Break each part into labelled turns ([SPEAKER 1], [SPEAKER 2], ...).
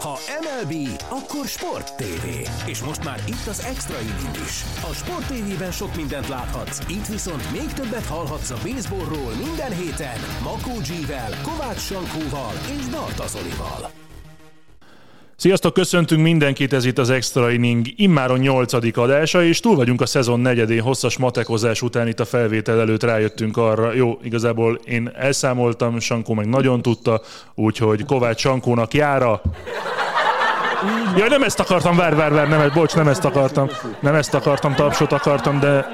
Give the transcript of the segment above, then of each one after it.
[SPEAKER 1] Ha MLB, akkor Sport TV. És most már itt az Extra Inning is. A Sport TV-ben sok mindent láthatsz, itt viszont még többet hallhatsz a baseballról minden héten Makó G-vel, Kovács Sankóval és Barta Zolival.
[SPEAKER 2] Sziasztok, köszöntünk mindenkit, ez itt az Extra Inning immáron nyolcadik adása, és túl vagyunk a szezon negyedén, hosszas matekozás után itt a felvétel előtt rájöttünk arra, jó, igazából én elszámoltam, Sankó meg nagyon tudta, úgyhogy Kovács Sankónak jára. Ja, nem ezt akartam, vár, vár, vár, nem, bocs, nem ezt akartam, nem ezt akartam, tapsot akartam, de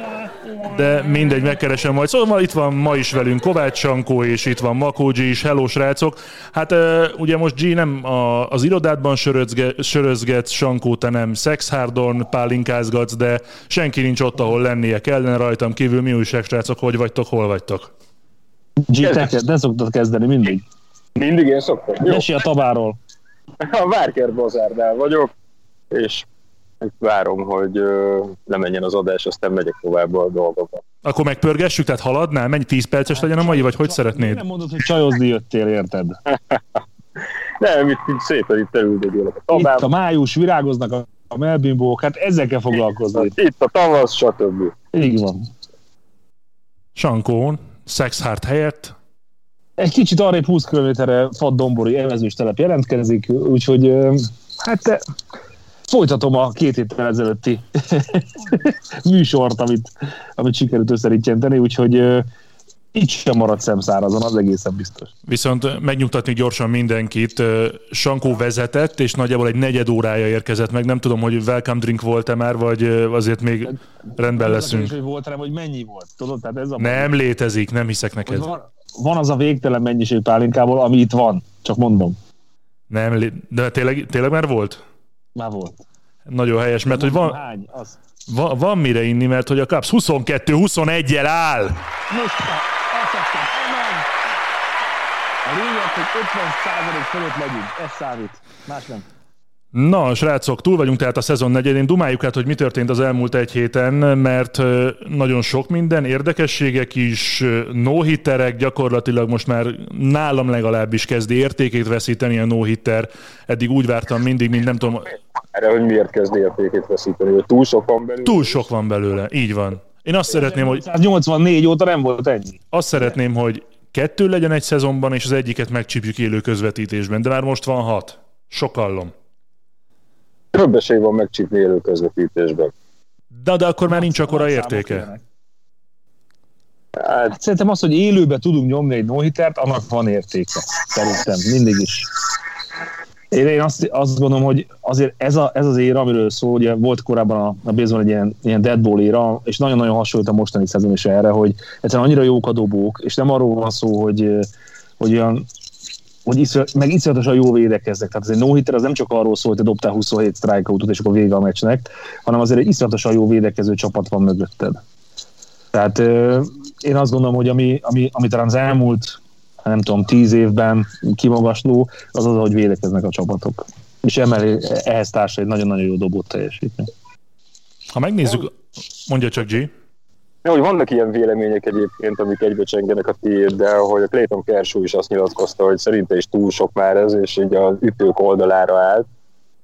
[SPEAKER 2] de mindegy, megkeresem majd. Szóval itt van ma is velünk Kovács Sankó, és itt van Makó G is. Hello, srácok! Hát ugye most G nem a, az irodádban sörözge, sörözgetsz, Sankó, te nem szexhárdon pálinkázgatsz, de senki nincs ott, ahol lennie kellene rajtam kívül. Mi újság, srácok? Hogy vagytok, hol vagytok?
[SPEAKER 3] G, te, te szoktad kezdeni mindig.
[SPEAKER 4] Mindig én szoktam.
[SPEAKER 3] Jó. a tabáról.
[SPEAKER 4] A Várker Bazárdál vagyok, és várom, hogy ne menjen az adás, aztán megyek tovább a dolgokba.
[SPEAKER 2] Akkor megpörgessük, tehát haladnál? Mennyi 10 perces legyen a mai, vagy hogy szeretnéd?
[SPEAKER 3] Nem mondod, hogy csajozni jöttél, érted?
[SPEAKER 4] nem, itt, itt szépen itt elüldögélek
[SPEAKER 3] a Itt a május, virágoznak a, a melbimbók, hát ezzel kell foglalkozni.
[SPEAKER 4] Itt, itt a tavasz, stb.
[SPEAKER 3] Így van.
[SPEAKER 2] Sankón, Sexhart helyett
[SPEAKER 3] egy kicsit arrébb 20 km-re Faddombori evezős telep jelentkezik, úgyhogy hát folytatom a két héttel ezelőtti műsort, amit, amit sikerült összerítjenteni, úgyhogy így sem maradt szemszárazon, az egészen biztos.
[SPEAKER 2] Viszont megnyugtatni gyorsan mindenkit, Sankó vezetett, és nagyjából egy negyed órája érkezett meg. Nem tudom, hogy welcome drink volt-e már, vagy azért még rendben leszünk. Nem
[SPEAKER 3] hogy volt, hanem hogy mennyi volt. Tudod, tehát ez a
[SPEAKER 2] nem létezik, nem hiszek neked.
[SPEAKER 3] Van, van az a végtelen mennyiség pálinkából, ami itt van. Csak mondom.
[SPEAKER 2] Nem, de tényleg, tényleg már volt?
[SPEAKER 3] Már volt.
[SPEAKER 2] Nagyon helyes, mert hogy van,
[SPEAKER 3] hány, az.
[SPEAKER 2] van, van mire inni, mert hogy a Cubs 22-21-jel áll.
[SPEAKER 3] Most a lényeg, hogy 50 fölött legyünk. Ez számít. Más nem.
[SPEAKER 2] Na, srácok, túl vagyunk tehát a szezon negyedén. Dumáljuk át, hogy mi történt az elmúlt egy héten, mert nagyon sok minden, érdekességek is, no gyakorlatilag most már nálam legalábbis kezdi értékét veszíteni a no -hitter. Eddig úgy vártam mindig, mint nem tudom...
[SPEAKER 4] Erre, hogy miért kezd értékét veszíteni, hogy túl sok van belőle?
[SPEAKER 2] Túl sok van belőle, így van. Én azt szeretném, hogy...
[SPEAKER 3] 84 óta nem volt ennyi.
[SPEAKER 2] Azt szeretném, hogy kettő legyen egy szezonban, és az egyiket megcsípjük élő közvetítésben, de már most van hat. Sokallom.
[SPEAKER 4] Több esély van megcsípni élő közvetítésben.
[SPEAKER 2] De, de akkor már nincs akkora értéke.
[SPEAKER 3] Hát, szerintem az, hogy élőbe tudunk nyomni egy nohitert, annak van értéke. Szerintem, mindig is. Én, én azt, azt gondolom, hogy azért ez, a, ez az éra, amiről szó, ugye volt korábban a, a baseball egy ilyen, ilyen deadball éra, és nagyon-nagyon hasonlít a mostani szezon is erre, hogy egyszerűen annyira jók a dobók, és nem arról van szó, hogy, hogy olyan hogy iszol, meg iszonyatosan jó védekeznek. Tehát egy no az nem csak arról szól, hogy te dobtál 27 strikeoutot, és akkor vége a meccsnek, hanem azért egy iszonyatosan jó védekező csapat van mögötted. Tehát én azt gondolom, hogy ami, ami, ami talán az elmúlt nem tudom, tíz évben kimagasló, az az, hogy védekeznek a csapatok. És emeli ehhez társa egy nagyon-nagyon jó dobott teljesítmény.
[SPEAKER 2] Ha megnézzük, mondja csak G.
[SPEAKER 4] Ja, hogy vannak ilyen vélemények egyébként, amik egybecsengenek a tiéd, de hogy a Clayton Kershaw is azt nyilatkozta, hogy szerinte is túl sok már ez, és így az ütők oldalára állt.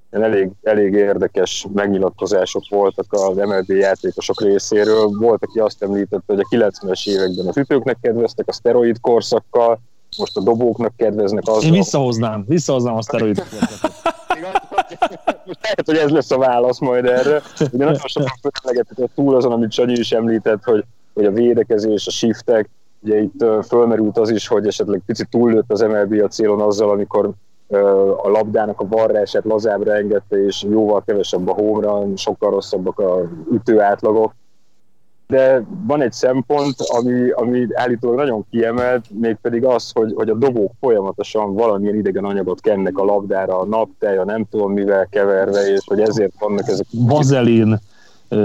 [SPEAKER 4] Elég, elég érdekes megnyilatkozások voltak az MLB játékosok részéről. Volt, aki azt említette, hogy a 90-es években az ütőknek kedveztek a szteroid korszakkal, most a dobóknak kedveznek azzal.
[SPEAKER 3] Én visszahoznám, visszahoznám a szteroid korszakat.
[SPEAKER 4] Lehet, hogy ez lesz a válasz majd erre. Ugye nagyon sokan föllegetett túl azon, amit Sanyi is említett, hogy, hogy a védekezés, a shiftek, ugye itt fölmerült az is, hogy esetleg picit túllőtt az MLB a célon azzal, amikor a labdának a varrását lazábra engedte, és jóval kevesebb a hómra, sokkal rosszabbak a ütőátlagok de van egy szempont, ami, ami állítólag nagyon kiemelt, mégpedig az, hogy, hogy a dobók folyamatosan valamilyen idegen anyagot kennek a labdára, a naptej, a nem tudom mivel keverve, és hogy ezért vannak ezek...
[SPEAKER 3] Vazelin,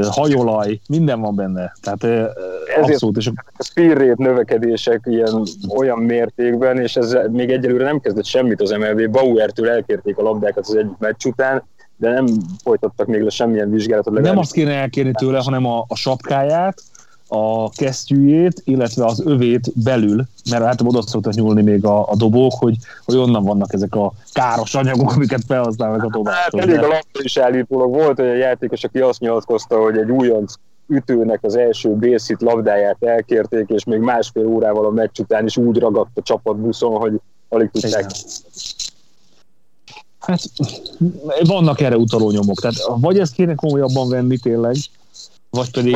[SPEAKER 3] hajolaj, minden van benne. Tehát ezért abszolút. És...
[SPEAKER 4] A speed növekedések ilyen olyan mértékben, és ez még egyelőre nem kezdett semmit az MLB. Bauertől elkérték a labdákat az egyik meccs után, de nem folytattak még le semmilyen vizsgálatot.
[SPEAKER 3] Nem azt kéne elkérni tőle, hanem a, a sapkáját, a kesztyűjét, illetve az övét belül, mert hát oda szoktak nyúlni még a, a dobók, hogy, hogy onnan vannak ezek a káros anyagok, amiket felhasználnak a dobástól.
[SPEAKER 4] Hát elég a labda is állítólag volt, hogy a játékos, aki azt nyilatkozta, hogy egy újonc ütőnek az első bészit labdáját elkérték, és még másfél órával a meccs után is úgy ragadt a csapatbuszon, hogy alig tudták.
[SPEAKER 3] Hát vannak erre utaló nyomok, tehát vagy ezt kéne komolyabban venni tényleg, vagy pedig,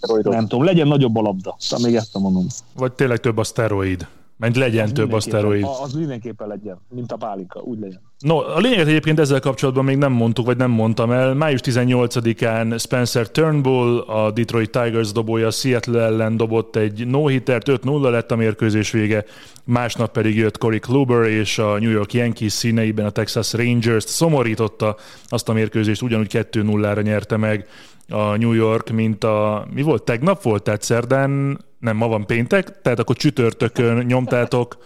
[SPEAKER 3] vagy nem tudom, legyen nagyobb a labda. Szóval még ezt mondom.
[SPEAKER 2] Vagy tényleg több a szteroid. Mert legyen az több a szteroid.
[SPEAKER 3] Az mindenképpen legyen, mint a pálinka, úgy legyen.
[SPEAKER 2] No, a lényeget egyébként ezzel kapcsolatban még nem mondtuk, vagy nem mondtam el. Május 18-án Spencer Turnbull, a Detroit Tigers dobója Seattle ellen dobott egy no-hittert, 5-0 lett a mérkőzés vége, másnap pedig jött Corey Kluber, és a New York Yankees színeiben a Texas Rangers-t szomorította, azt a mérkőzést ugyanúgy 2-0-ra nyerte meg a New York, mint a, mi volt, tegnap volt, tehát szerdán, nem, ma van péntek, tehát akkor csütörtökön nyomtátok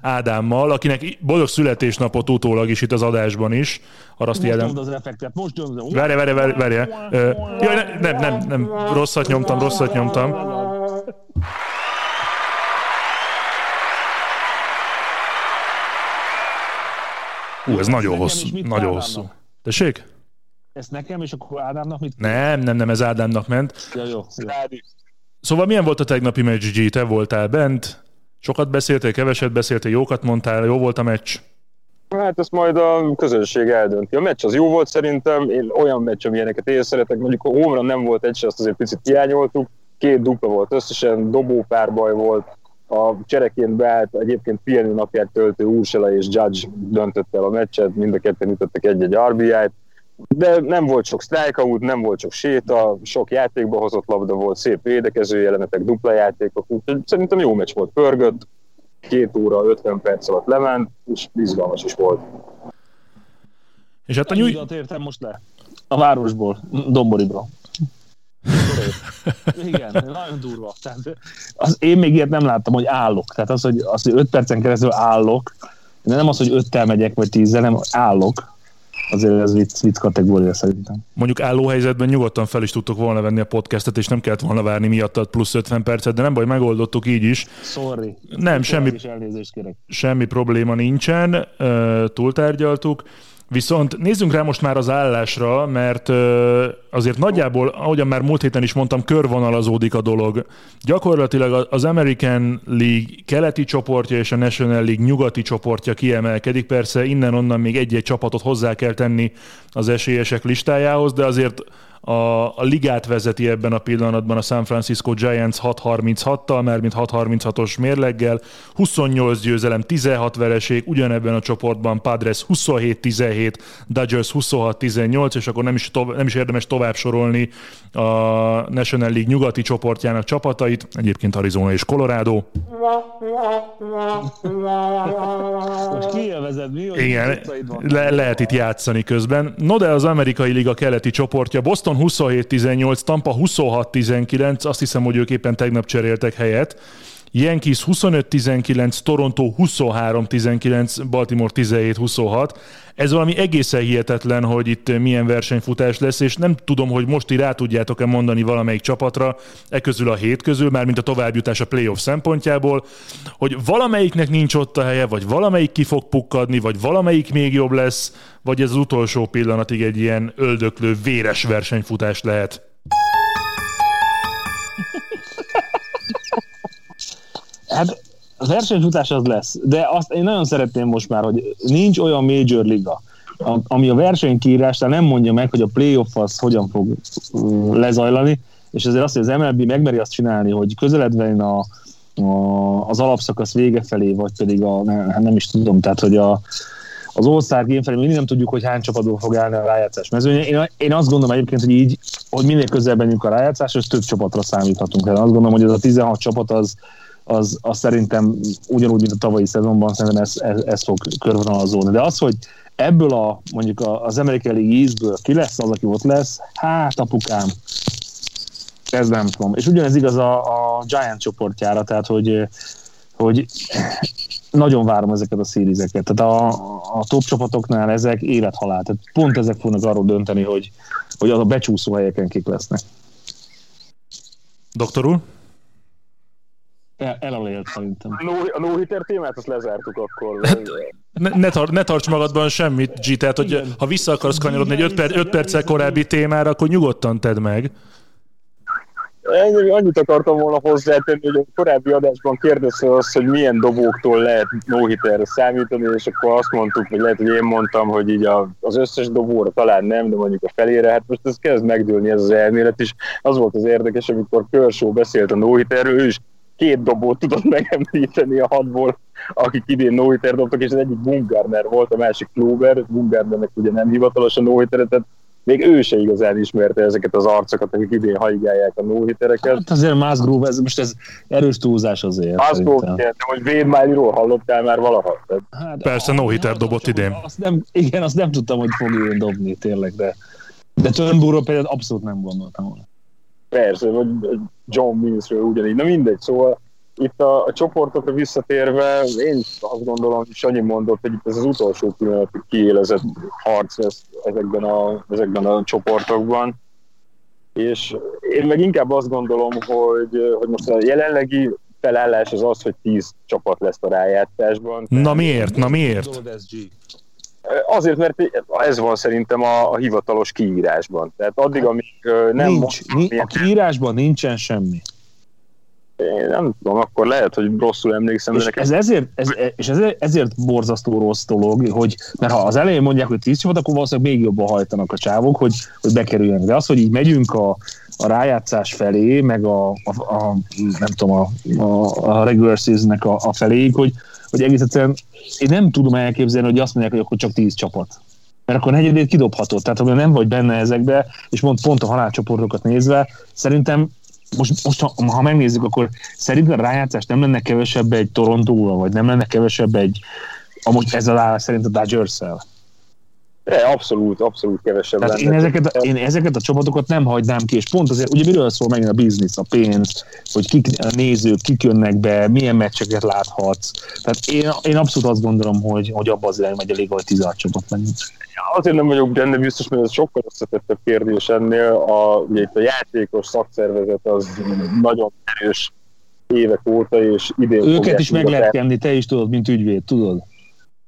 [SPEAKER 2] Ádámmal, akinek boldog születésnapot utólag is itt az adásban is.
[SPEAKER 3] Arra azt most nyomd az effektet, most nyomd.
[SPEAKER 2] Várj, várj, várj, várj. Jaj, nem, nem, nem, nem, rosszat nyomtam, rosszat nyomtam. Ú, ez nagyon hosszú, nagyon hosszú. Tessék?
[SPEAKER 3] Ezt nekem, és akkor Ádámnak mit?
[SPEAKER 2] Nem, nem, nem, ez Ádámnak ment.
[SPEAKER 3] Ja, jó.
[SPEAKER 2] Szóval milyen volt a tegnapi meccs, G? Te voltál bent? Sokat beszéltél, keveset beszéltél, jókat mondtál, jó volt a meccs?
[SPEAKER 4] Hát ezt majd a közönség eldönti. A meccs az jó volt szerintem, én olyan meccs, amilyeneket én szeretek, mondjuk a hómra nem volt egy se, azt azért picit hiányoltuk, két dupla volt összesen, dobópárbaj volt, a csereként beállt egyébként pihenő napját töltő Úrsela és Judge döntött el a meccset, mind a ketten ütöttek egy-egy RBI-t, de nem volt sok strikeout, nem volt sok séta, sok játékba hozott labda volt, szép védekező jelenetek, dupla játékok, úgyhogy szerintem jó meccs volt, pörgött, két óra, 50 perc alatt lement, és izgalmas is volt.
[SPEAKER 3] És hát a nyúj... értem most le. A városból, Domboribra. Igen, nagyon durva. Tehát az, én még ilyet nem láttam, hogy állok. Tehát az, hogy, az, hogy 5 percen keresztül állok, de nem az, hogy öttel megyek, vagy tízzel, nem állok azért ez vicc, vicc kategória szerintem.
[SPEAKER 2] Mondjuk állóhelyzetben nyugodtan fel is tudtok volna venni a podcastet, és nem kellett volna várni miattad plusz 50 percet, de nem baj, megoldottuk így is.
[SPEAKER 3] Sorry.
[SPEAKER 2] Nem, semmi, semmi probléma nincsen, túltárgyaltuk. Viszont nézzünk rá most már az állásra, mert azért nagyjából, ahogyan már múlt héten is mondtam, körvonalazódik a dolog. Gyakorlatilag az American League keleti csoportja és a National League nyugati csoportja kiemelkedik. Persze innen-onnan még egy-egy csapatot hozzá kell tenni az esélyesek listájához, de azért a, a ligát vezeti ebben a pillanatban a San Francisco Giants 6-36-tal, mert mint 6-36-os mérleggel, 28 győzelem, 16 vereség, ugyanebben a csoportban Padres 27-17, Dodgers 26-18, és akkor nem is, tov- nem is érdemes tovább sorolni a National League nyugati csoportjának csapatait, egyébként Arizona és Colorado.
[SPEAKER 3] Kielvezed, mi?
[SPEAKER 2] Igen, le- lehet itt játszani közben. No, de az amerikai liga keleti csoportja Boston 27-18, Tampa 26-19, azt hiszem, hogy ők éppen tegnap cseréltek helyet. Yankees 25-19, Toronto 23-19, Baltimore 17-26. Ez valami egészen hihetetlen, hogy itt milyen versenyfutás lesz, és nem tudom, hogy most rá tudjátok-e mondani valamelyik csapatra, e közül a hét közül, már mint a továbbjutás a playoff szempontjából, hogy valamelyiknek nincs ott a helye, vagy valamelyik ki fog pukkadni, vagy valamelyik még jobb lesz, vagy ez az utolsó pillanatig egy ilyen öldöklő, véres versenyfutás lehet.
[SPEAKER 3] Hát a versenyfutás az lesz, de azt én nagyon szeretném most már, hogy nincs olyan major liga, ami a versenykírás nem mondja meg, hogy a playoff az hogyan fog lezajlani, és ezért azt, hogy az MLB megmeri azt csinálni, hogy közeledve a, a, az alapszakasz vége felé, vagy pedig a, nem, hát nem is tudom, tehát hogy a, az All-Star Game felé mindig nem tudjuk, hogy hány csapatból fog állni a rájátszás mezőny. Én, én azt gondolom egyébként, hogy így, hogy minél közelebb a rájátszás, és több csapatra számíthatunk. Én azt gondolom, hogy ez a 16 csapat az, az, az szerintem ugyanúgy, mint a tavalyi szezonban, szerintem ez, ez, ez fog körvonalazódni. De az, hogy ebből a, mondjuk az amerikai League Eastből ki lesz az, aki ott lesz, hát apukám, ez nem tudom. És ugyanez igaz a, a Giant csoportjára, tehát hogy, hogy nagyon várom ezeket a szírizeket. Tehát a, a top csapatoknál ezek élethalál. Tehát pont ezek fognak arról dönteni, hogy, hogy az a becsúszó helyeken kik lesznek.
[SPEAKER 2] Doktor úr?
[SPEAKER 3] El, elalélt szerintem.
[SPEAKER 4] A no- A no-hitter témát azt lezártuk akkor.
[SPEAKER 2] Hát, Ne, ne, tar- ne tarts magadban semmit, G, tehát hogy
[SPEAKER 3] Igen.
[SPEAKER 2] ha vissza akarsz kanyarodni egy 5 per, öt perccel korábbi témára, akkor nyugodtan tedd meg.
[SPEAKER 4] Ennyi, annyit akartam volna hozzátenni, hogy a korábbi adásban kérdezte azt, hogy milyen dobóktól lehet no számítani, és akkor azt mondtuk, vagy lehet, hogy én mondtam, hogy így a, az összes dobóra talán nem, de mondjuk a felére, hát most ez kezd megdőlni ez az elmélet, és az volt az érdekes, amikor Kershaw beszélt a no ő is két dobót tudott megemlíteni a hatból, akik idén no dobtak, és az egyik Bumgarner volt, a másik Kluber, Bumgarnernek ugye nem hivatalos a no tehát még ő se igazán ismerte ezeket az arcokat, akik idén haigálják a no
[SPEAKER 3] Hát azért Musgrove, ez most ez erős túlzás azért.
[SPEAKER 4] Volt, de hogy Védmányról hallottál már valaha?
[SPEAKER 3] Hát,
[SPEAKER 2] Persze, no-hitter dobott idén.
[SPEAKER 3] Azt nem, igen, azt nem tudtam, hogy fog ő dobni tényleg, de, de Turnbullról például abszolút nem gondoltam volna.
[SPEAKER 4] Persze, vagy John Millsről ugyanígy. Na mindegy, szóval itt a, a csoportokra visszatérve, én is azt gondolom, hogy Sanyi mondott, hogy itt ez az utolsó pillanatig kiélezett harc lesz ezekben a, ezekben a csoportokban. És én meg inkább azt gondolom, hogy, hogy most a jelenlegi felállás az az, hogy 10 csapat lesz a rájátszásban.
[SPEAKER 2] Na miért? Na miért?
[SPEAKER 4] Azért, mert ez van szerintem a, a hivatalos kiírásban. Tehát addig, amíg ö, nem
[SPEAKER 3] Nincs,
[SPEAKER 4] mond-
[SPEAKER 3] a kiírásban nincsen semmi.
[SPEAKER 4] Én nem tudom, akkor lehet, hogy rosszul emlékszem,
[SPEAKER 3] És
[SPEAKER 4] nekem
[SPEAKER 3] ez ezért, ez, és ez, ezért borzasztó rossz dolog, hogy, mert ha az elején mondják, hogy 10 csapat, akkor valószínűleg még jobban hajtanak a csávok, hogy, hogy bekerüljenek. De az, hogy így megyünk a, a rájátszás felé, meg a, a, a nem tudom, a, a, a regular season-nek a, a feléig, hogy, hogy egész egyszerűen én nem tudom elképzelni, hogy azt mondják, hogy akkor csak 10 csapat. Mert akkor negyedét kidobhatod. Tehát, ha nem vagy benne ezekbe, és mond pont a halálcsoportokat nézve, szerintem most, most ha, ha megnézzük, akkor szerintem a rájátszás nem lenne kevesebb egy Torontóval, vagy nem lenne kevesebb egy, amúgy ez az állás szerint a Dodgers-szel.
[SPEAKER 4] De abszolút, abszolút kevesebb
[SPEAKER 3] Tehát én ezeket, a, én ezeket a csapatokat nem hagynám ki, és pont azért, ugye miről szól megint a biznisz, a pénz, hogy kik, a nézők, kik jönnek be, milyen meccseket láthatsz. Tehát én, én abszolút azt gondolom, hogy, hogy abban az irányba megy a liga, hogy 16 csapat menjünk.
[SPEAKER 4] Azért nem vagyok benne biztos, mert ez sokkal összetettebb kérdés ennél. A, ugye itt a játékos szakszervezet az nagyon erős évek óta, és idén
[SPEAKER 3] Őket is meg lehet kenni, te is tudod, mint ügyvéd, tudod?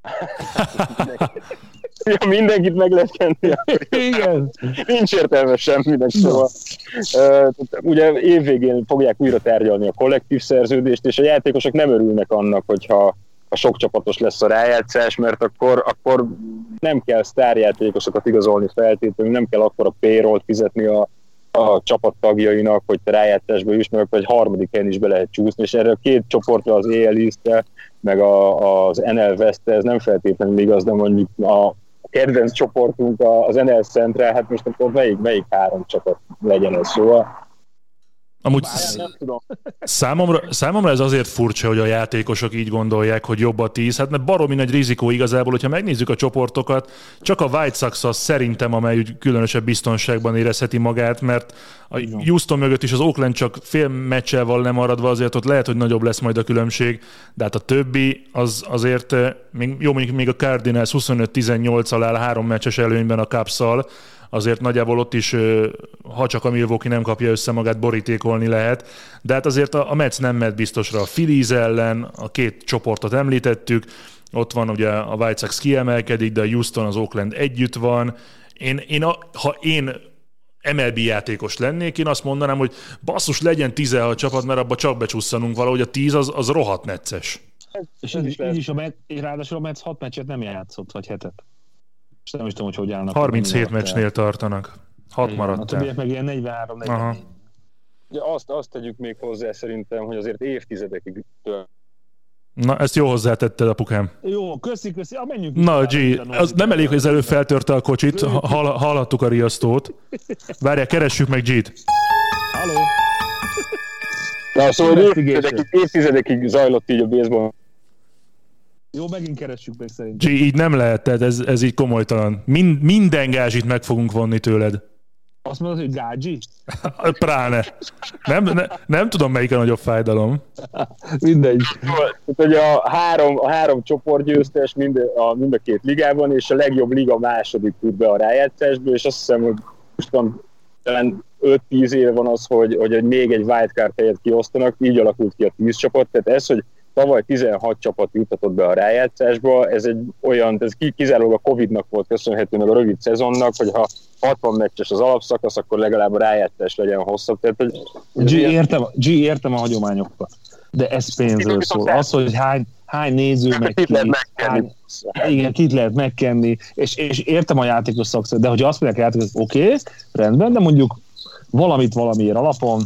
[SPEAKER 4] Ja, mindenkit meg lehet kenni.
[SPEAKER 3] Igen.
[SPEAKER 4] Nincs értelme semminek, szóval. Uh, ugye évvégén fogják újra tárgyalni a kollektív szerződést, és a játékosok nem örülnek annak, hogyha a sok csapatos lesz a rájátszás, mert akkor, akkor nem kell sztárjátékosokat igazolni feltétlenül, nem kell akkor a payroll fizetni a, a csapat tagjainak, hogy te rájátszásba juss, meg egy harmadik helyen is be lehet csúszni, és erre a két csoportra az EL meg a, az NL west ez nem feltétlenül igaz, de mondjuk a kedvenc csoportunk az NL Central, hát most akkor melyik, melyik három csapat legyen ez, szóval
[SPEAKER 2] Amúgy
[SPEAKER 4] nem tudom.
[SPEAKER 2] Számomra, számomra ez azért furcsa, hogy a játékosok így gondolják, hogy jobb a 10, hát mert baromi nagy rizikó igazából, hogyha megnézzük a csoportokat, csak a White Sox az szerintem, amely úgy különösebb biztonságban érezheti magát, mert a Houston mögött is az Oakland csak fél meccsel van lemaradva, azért ott lehet, hogy nagyobb lesz majd a különbség, de hát a többi az azért, eh, még, jó mondjuk még a Cardinals 25-18-al áll három meccses előnyben a cubs azért nagyjából ott is, ha csak a Milwaukee nem kapja össze magát, borítékolni lehet. De hát azért a, a Mets nem mehet biztosra a Phillies ellen, a két csoportot említettük, ott van ugye a White Sox kiemelkedik, de a Houston, az Oakland együtt van. Én, én a, ha én MLB játékos lennék, én azt mondanám, hogy basszus, legyen 16 csapat, mert abba csak becsusszanunk valahogy, a 10 az, az rohadt necces.
[SPEAKER 3] És
[SPEAKER 4] Ez
[SPEAKER 3] így,
[SPEAKER 4] is
[SPEAKER 3] is,
[SPEAKER 4] lehet.
[SPEAKER 3] így is a Met, és ráadásul a Mets 6 meccset nem játszott, vagy hetet. És nem is tudom, hogy hogy állnak.
[SPEAKER 2] 37
[SPEAKER 3] Mennyi maradt
[SPEAKER 2] meccsnél tartanak. 6
[SPEAKER 3] el.
[SPEAKER 2] maradt
[SPEAKER 3] A
[SPEAKER 2] el.
[SPEAKER 3] többiek meg ilyen 43
[SPEAKER 2] Aha.
[SPEAKER 3] 44
[SPEAKER 4] Ugye azt, azt tegyük még hozzá szerintem, hogy azért évtizedekig
[SPEAKER 2] Na, ezt jó hozzátetted, apukám.
[SPEAKER 3] Jó, köszi, köszi. Ah, menjünk
[SPEAKER 2] Na, G, az nem elég, hogy az előbb feltörte a kocsit, hall, hallhattuk a riasztót. Várjál, keressük meg G-t.
[SPEAKER 3] Halló.
[SPEAKER 4] Na, szóval évtizedekig, évtizedekig zajlott így a baseball.
[SPEAKER 3] Jó, megint keressük meg szerintem.
[SPEAKER 2] G, így nem lehet, tehát ez, ez így komolytalan. Mind, minden gázsit meg fogunk vonni tőled.
[SPEAKER 3] Azt mondod, hogy gágyi?
[SPEAKER 2] Pláne. Nem, ne, nem tudom, melyik a nagyobb fájdalom.
[SPEAKER 3] Mindegy.
[SPEAKER 4] Hogy a három, a három csoportgyőztes mind a, mind a két ligában, és a legjobb liga második tud be a rájátszásba, és azt hiszem, hogy most van, talán 5-10 éve van az, hogy, hogy még egy wildcard helyet kiosztanak, így alakult ki a 10 csapat, tehát ez, hogy tavaly 16 csapat jutatott be a rájátszásba, ez egy olyan, ez kizárólag a Covid-nak volt köszönhető, meg a rövid szezonnak, hogy ha 60 meccses az alapszakasz, akkor legalább a rájátszás legyen hosszabb. Tehát, hogy
[SPEAKER 3] G, értem, G, értem a hagyományokat, de ez pénzről szól. Az, hogy hány, hány néző meg ki, hány, igen, kit lehet megkenni, és, és értem a játékos szakszor, de hogy azt mondják a játékos, oké, okay, rendben, de mondjuk valamit valamiért alapon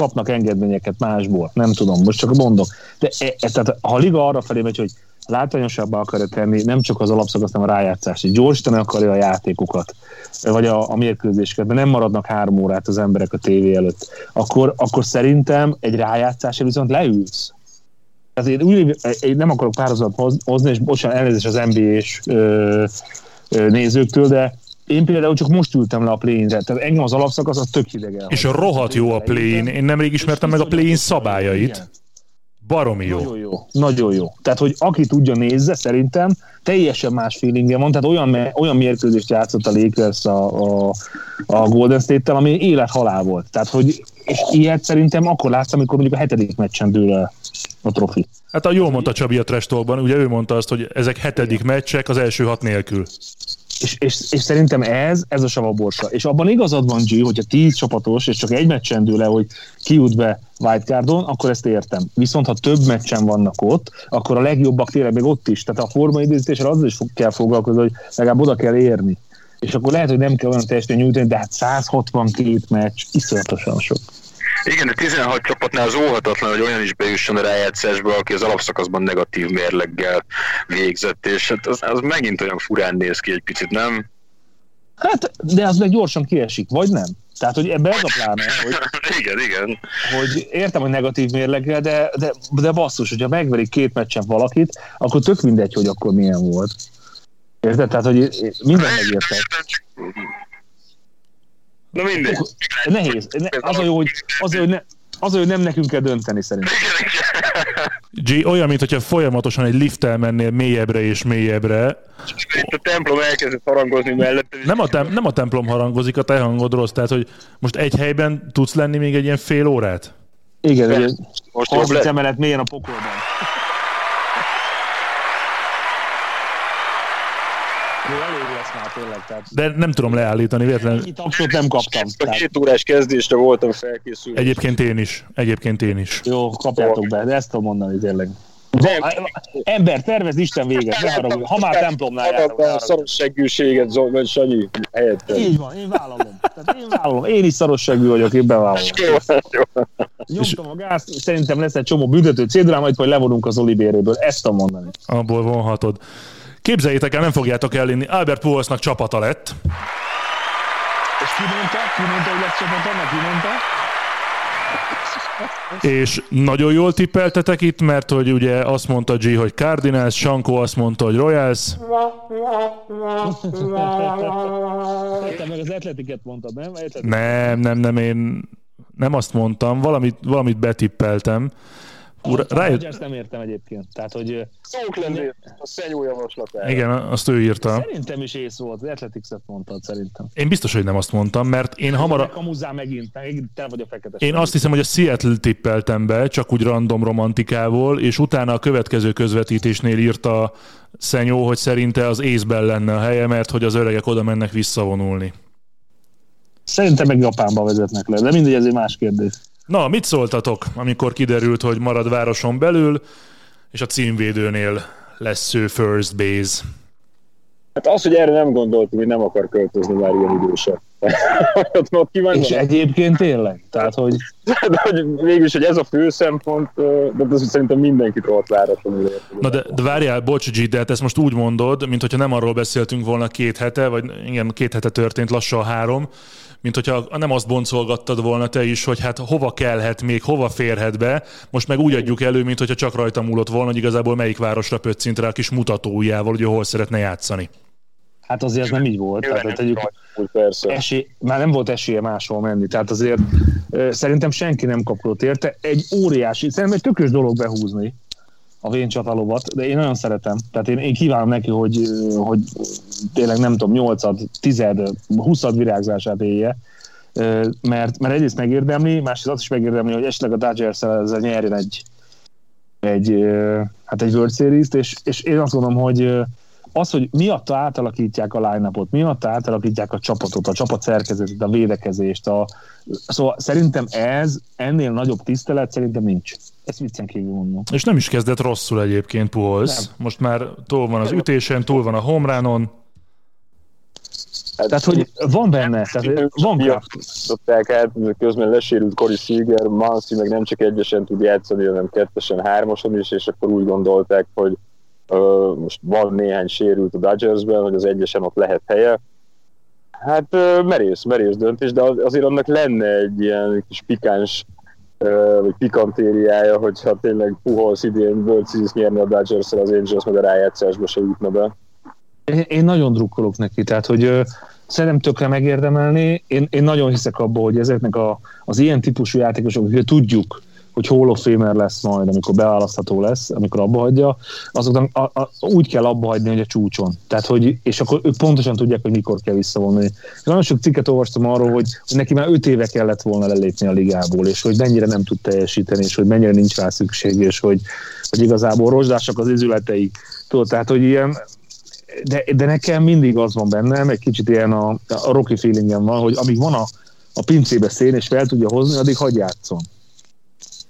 [SPEAKER 3] kapnak engedményeket másból, nem tudom, most csak mondok. De e, e, tehát, ha a liga arra felé megy, hogy látványosabbá akarja tenni nem csak az alapszakasz, hanem a rájátszást, gyorsítani akarja a játékokat, vagy a, a mérkőzéseket, de nem maradnak három órát az emberek a tévé előtt, akkor, akkor szerintem egy rájátszásra viszont leülsz. Tehát én, úgy, én nem akarok párhuzat hozni, és bocsánat, elnézést az NBA-s nézőktől, de én például csak most ültem le a play tehát engem az alapszakasz az tök hideg
[SPEAKER 2] És a rohadt jó a play Én nemrég ismertem meg a play szabályait. Baromi jó.
[SPEAKER 3] Nagyon jó. Nagyon jó. Tehát, hogy aki tudja nézze, szerintem teljesen más feelingje van. Tehát olyan, olyan mérkőzést játszott a Lakers a, a, a Golden State-tel, ami élet-halál volt. Tehát, hogy és ilyet szerintem akkor látsz, amikor mondjuk a hetedik meccsen dől el a trofi.
[SPEAKER 2] Hát a jól mondta Csabi a Trestolban, ugye ő mondta azt, hogy ezek hetedik meccsek az első hat nélkül.
[SPEAKER 3] És, és, és szerintem ez, ez a savaborsa. És abban igazad van, G, hogyha tíz csapatos, és csak egy meccsen dől le, hogy ki jut be wildcardon, akkor ezt értem. Viszont ha több meccsen vannak ott, akkor a legjobbak tényleg még ott is. Tehát a forma időzítéssel azzal is kell foglalkozni, hogy legalább oda kell érni. És akkor lehet, hogy nem kell olyan teljesen nyújtani, de hát 162 meccs, iszonyatosan sok.
[SPEAKER 4] Igen, de 16 csapatnál az óhatatlan, hogy olyan is bejusson a rájátszásba, aki az alapszakaszban negatív mérleggel végzett, és hát az, az megint olyan furán néz ki egy picit, nem?
[SPEAKER 3] Hát, de az meg gyorsan kiesik, vagy nem? Tehát, hogy ebbe ez a pláne, hogy,
[SPEAKER 4] igen, igen.
[SPEAKER 3] hogy értem, hogy negatív mérleggel, de, de, de basszus, hogyha megverik két meccsen valakit, akkor tök mindegy, hogy akkor milyen volt. Érted? Tehát, hogy minden megérted.
[SPEAKER 4] Na mindegy.
[SPEAKER 3] Nehéz. Az a jó, hogy, az hogy ne, az, hogy nem nekünk kell dönteni szerintem.
[SPEAKER 2] G, olyan, mintha folyamatosan egy lifttel mennél mélyebbre és mélyebbre.
[SPEAKER 4] Itt a templom elkezdett harangozni mellett.
[SPEAKER 2] Nem a, tem- nem a templom harangozik, a te hangod rossz. Tehát, hogy most egy helyben tudsz lenni még egy ilyen fél órát?
[SPEAKER 3] Igen, ugye, most jobb lesz. emelet mélyen a pokolban.
[SPEAKER 2] Tényleg. Tehát... De nem tudom leállítani, véletlenül.
[SPEAKER 3] Ennyi tapsot nem kaptam.
[SPEAKER 4] A két órás kezdésre voltam felkészülve.
[SPEAKER 2] Egyébként én is. Egyébként én is.
[SPEAKER 3] Jó, kapjátok be, de ezt tudom mondani tényleg. De, ember, tervez Isten véget, ne haragudj. Ha már templomnál járok.
[SPEAKER 4] A szaros seggűséget, vagy Sanyi
[SPEAKER 3] helyett. Így van, én vállalom. Tehát én vállalom. Én is szaros seggű vagyok, én bevállalom. Nyomtam a gáz, szerintem lesz egy csomó büntető cédulám, majd levonunk az olibéréből. Ezt tudom mondani.
[SPEAKER 2] Abból vonhatod. Képzeljétek el, nem fogjátok elinni, Albert Pujols-nak csapata lett.
[SPEAKER 3] És ki mondta? Ki mondta, hogy lesz csapata? Meg ki mondta?
[SPEAKER 2] És nagyon jól tippeltetek itt, mert hogy ugye azt mondta G, hogy Cardinals, Sanko azt mondta, hogy Royals.
[SPEAKER 3] Te meg az atletiket mondtad, nem? Atletiket.
[SPEAKER 2] Nem, nem, nem, én nem azt mondtam, valamit, valamit betippeltem.
[SPEAKER 3] Ura, rájött... Ezt nem értem egyébként. Tehát, hogy...
[SPEAKER 4] Oakland a szenyó javaslatára.
[SPEAKER 2] Igen, azt ő írta.
[SPEAKER 3] Szerintem is ész volt. Az Athletics-et mondtad szerintem.
[SPEAKER 2] Én biztos, hogy nem azt mondtam, mert én hamar...
[SPEAKER 3] Kamuzzál megint, megint te vagy a fekete.
[SPEAKER 2] Én azt hiszem, hogy a Seattle tippeltem be, csak úgy random romantikából, és utána a következő közvetítésnél írta Szenyó, hogy szerinte az észben lenne a helye, mert hogy az öregek oda mennek visszavonulni.
[SPEAKER 3] Szerintem meg Japánba vezetnek le, de mindegy, ez egy más kérdés.
[SPEAKER 2] Na, mit szóltatok, amikor kiderült, hogy marad városon belül, és a címvédőnél lesz ő first base?
[SPEAKER 4] Hát az, hogy erre nem gondoltunk, hogy nem akar költözni már ilyen idősen.
[SPEAKER 3] és egyébként tényleg? Tehát, hogy...
[SPEAKER 4] De, hogy mégis, hogy ez a fő szempont, de az szerintem mindenkit ott váratlanul
[SPEAKER 2] Na de, de várjál, bocs G, de hát ezt most úgy mondod, mint hogyha nem arról beszéltünk volna két hete, vagy igen, két hete történt, lassan három, mint hogyha nem azt boncolgattad volna te is, hogy hát hova kellhet még, hova férhet be, most meg úgy adjuk elő, mint hogyha csak rajta múlott volna, hogy igazából melyik városra pöccint rá a kis mutatójával, hogy hol szeretne játszani.
[SPEAKER 3] Hát azért ez nem így volt. Jó, tehát, tegyük, esély, már nem volt esélye máshol menni. Tehát azért szerintem senki nem kapott érte. Egy óriási, szerintem egy tökös dolog behúzni a vén csatalovat, de én nagyon szeretem. Tehát én, én kívánom neki, hogy, hogy tényleg nem tudom, nyolcad, tized, huszad virágzását élje, mert, mert egyrészt megérdemli, másrészt azt is megérdemli, hogy esetleg a Dodgers ezzel nyerjen egy, egy, hát egy World Series-t, és, és én azt gondolom, hogy az, hogy miatta átalakítják a line-upot, miatta átalakítják a csapatot, a csapat szerkezetet, a védekezést, a... szóval szerintem ez, ennél nagyobb tisztelet szerintem nincs. Ezt viccen kívül mondom.
[SPEAKER 2] És nem is kezdett rosszul egyébként Puholz. Most már túl van az ütésen, túl van a homránon.
[SPEAKER 3] Hát, tehát, hogy van benne, tehát van
[SPEAKER 4] kraft. hát közben lesérült Cory Seager, Mansi meg nem csak egyesen tud játszani, hanem kettesen, hármason is, és akkor úgy gondolták, hogy most van néhány sérült a Dodgersben, hogy az egyesen ott lehet helye. Hát merész, merész döntés, de azért annak lenne egy ilyen kis pikáns vagy pikantériája, hogyha tényleg Puholsz idén World Series nyerni a dodgers az Angels meg a rájátszásba se jutna be.
[SPEAKER 3] Én, én nagyon drukkolok neki, tehát hogy ö, szerintem tökre megérdemelni. Én, én nagyon hiszek abban, hogy ezeknek a, az ilyen típusú játékosok, hogy tudjuk, hogy Hall of Famer lesz majd, amikor beválasztható lesz, amikor abba hagyja, azoknak a, a, úgy kell abba hagyni, hogy a csúcson. Tehát, hogy, és akkor ők pontosan tudják, hogy mikor kell visszavonni. Nagyon sok cikket olvastam arról, hogy, neki már 5 éve kellett volna lelépni a ligából, és hogy mennyire nem tud teljesíteni, és hogy mennyire nincs rá szükség, és hogy, hogy igazából rozsdásak az izületei. Tudod, tehát, hogy ilyen de, de nekem mindig az van bennem, egy kicsit ilyen a, a Rocky feelingem van, hogy amíg van a, a pincébe szén, és fel tudja hozni, addig hagy játszon.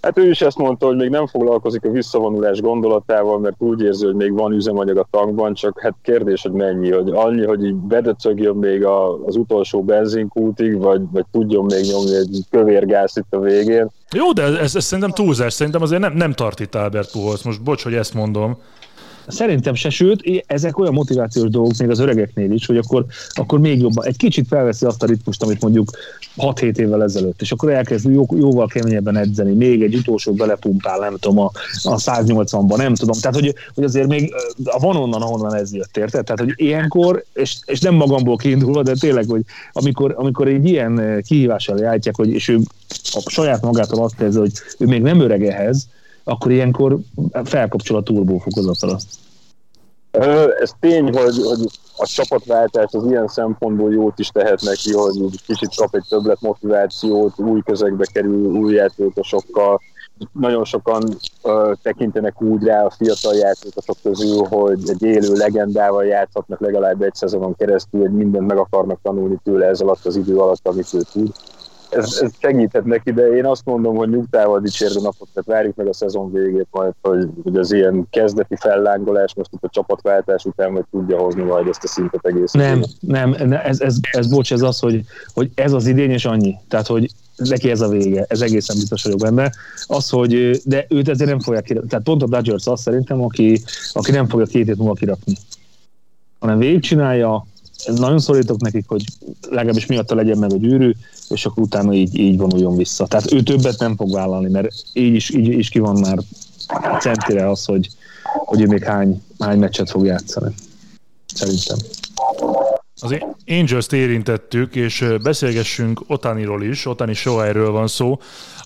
[SPEAKER 4] Hát ő is ezt mondta, hogy még nem foglalkozik a visszavonulás gondolatával, mert úgy érzi, hogy még van üzemanyag a tankban, csak hát kérdés, hogy mennyi, hogy annyi, hogy így bedöcögjön még a, az utolsó benzinkútig, vagy, vagy tudjon még nyomni egy kövérgáz itt a végén.
[SPEAKER 2] Jó, de ez, ez szerintem túlzás, szerintem azért nem, nem tart itt Albert Puholz, most bocs, hogy ezt mondom.
[SPEAKER 3] Szerintem se, sőt, ezek olyan motivációs dolgok még az öregeknél is, hogy akkor, akkor még jobban, egy kicsit felveszi azt a ritmust, amit mondjuk 6-7 évvel ezelőtt, és akkor elkezd jó, jóval keményebben edzeni, még egy utolsó belepumpál, nem tudom, a, a 180-ba, nem tudom. Tehát, hogy, hogy azért még van onnan, ahonnan ez jött, érted? Tehát, hogy ilyenkor, és, és nem magamból kiindulva, de tényleg, hogy amikor, amikor egy ilyen kihívással játják, hogy, és ő a saját magától azt érzi, hogy ő még nem öreg ehhez, akkor ilyenkor felkapcsol a turbófokozatra.
[SPEAKER 4] Ez tény, hogy, hogy a csapatváltás az ilyen szempontból jót is tehet neki, hogy kicsit kap egy többlet motivációt, új közegbe kerül, új játékosokkal. Nagyon sokan uh, tekintenek úgy rá a fiatal játékosok közül, hogy egy élő legendával játszhatnak legalább egy szezonon keresztül, hogy mindent meg akarnak tanulni tőle ez alatt az idő alatt, amit ő tud ez, ez segíthet neki, de én azt mondom, hogy nyugtával dicsérd a napot, tehát várjuk meg a szezon végét majd, hogy, hogy az ilyen kezdeti fellángolás most itt a csapatváltás után majd tudja hozni majd ezt a szintet egész.
[SPEAKER 3] Nem, nem, ez, ez, ez, bocs, ez az, hogy, hogy ez az idény és annyi. Tehát, hogy neki ez a vége, ez egészen biztos vagyok benne. Az, hogy, de őt ezért nem fogják kirakni. Tehát pont a Dodgers az szerintem, aki, aki nem fogja két hét múlva kirakni. Hanem végigcsinálja, nagyon szorítok nekik, hogy legalábbis miatta legyen meg a gyűrű, és akkor utána így, így vonuljon vissza. Tehát ő többet nem fog vállalni, mert így is, így is ki van már centire az, hogy, hogy ő még hány, hány meccset fog játszani. Szerintem.
[SPEAKER 2] Az Angels-t érintettük, és beszélgessünk Otaniról is, Otani Shoheiről van szó.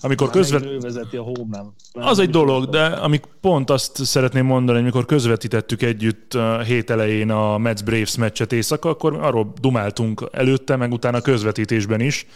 [SPEAKER 2] Amikor közvet...
[SPEAKER 3] Ő vezeti a home
[SPEAKER 2] Az egy dolog, de amik pont azt szeretném mondani, hogy amikor közvetítettük együtt a hét elején a Mets Braves meccset éjszaka, akkor arról dumáltunk előtte, meg utána közvetítésben is,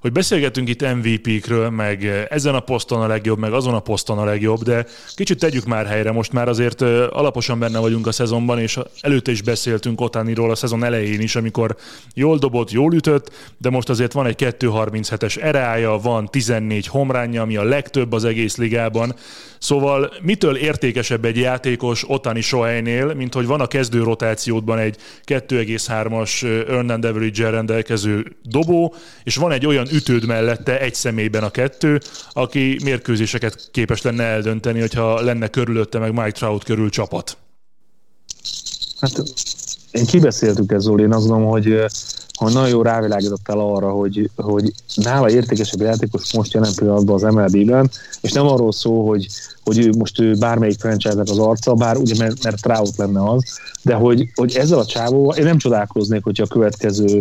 [SPEAKER 2] hogy beszélgetünk itt MVP-kről, meg ezen a poszton a legjobb, meg azon a poszton a legjobb, de kicsit tegyük már helyre, most már azért alaposan benne vagyunk a szezonban, és előtte is beszéltünk Otaniról a szezon elején is, amikor jól dobott, jól ütött, de most azért van egy 2.37-es erája, van 14 homránja, ami a legtöbb az egész ligában, Szóval mitől értékesebb egy játékos Otani Sohelynél, mint hogy van a kezdő rotációdban egy 2,3-as earned average rendelkező dobó, és van egy olyan ütőd mellette egy személyben a kettő, aki mérkőzéseket képes lenne eldönteni, hogyha lenne körülötte meg Mike Trout körül csapat.
[SPEAKER 3] Hát én kibeszéltük ez, Zoli, én azt gondolom, hogy hogy nagyon jó rávilágítottál arra, hogy, hogy nála értékesebb játékos most jelen pillanatban az MLB-ben, és nem arról szó, hogy, hogy ő most ő bármelyik franchise az arca, bár ugye mert, mert Trout lenne az, de hogy, hogy ezzel a csávóval én nem csodálkoznék, hogyha a következő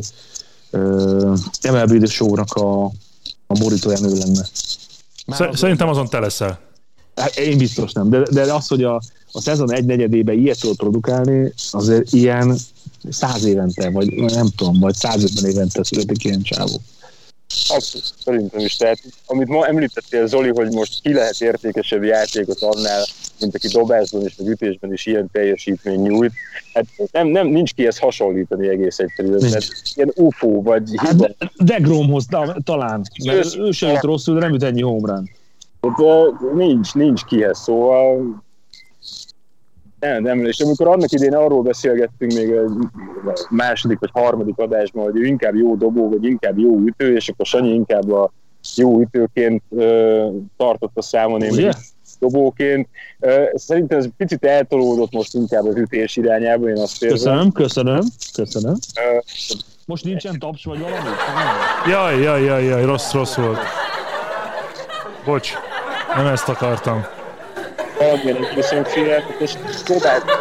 [SPEAKER 3] uh, MLB show-nak a, a borítóján ő lenne.
[SPEAKER 2] Már Szerintem azon te leszel.
[SPEAKER 3] Hát én biztos nem, de, de az, hogy a, a szezon egy negyedébe ilyet tud produkálni, azért ilyen száz évente, vagy nem tudom, vagy 150 évente születik ilyen csávó.
[SPEAKER 4] Abszolút, szerintem is. Tehát, amit ma említettél, Zoli, hogy most ki lehet értékesebb játékot annál, mint aki dobásban és meg ütésben is ilyen teljesítmény nyújt. Hát nem, nem nincs ki ezt hasonlítani egész egyszerűen. Mert ilyen UFO vagy
[SPEAKER 3] hát de, Degromhoz talán, mert ő, ő sem jött rosszul, de nem jut ennyi homrán.
[SPEAKER 4] De nincs, nincs kihez, szóval nem, nem, és amikor annak idén arról beszélgettünk még a második vagy harmadik adásban, hogy ő inkább jó dobó, vagy inkább jó ütő, és akkor Sanyi inkább a jó ütőként ö, tartotta számon, én yeah. dobóként. Ö, szerintem ez picit eltolódott most inkább az ütés irányába, én azt
[SPEAKER 3] érzem. Köszönöm, köszönöm, köszönöm. Ö, most nincsen taps vagy valami?
[SPEAKER 2] Jaj, jaj, jaj, jaj, rossz, rossz volt. Bocs, nem ezt akartam
[SPEAKER 4] viszont félelmetes, és próbáltam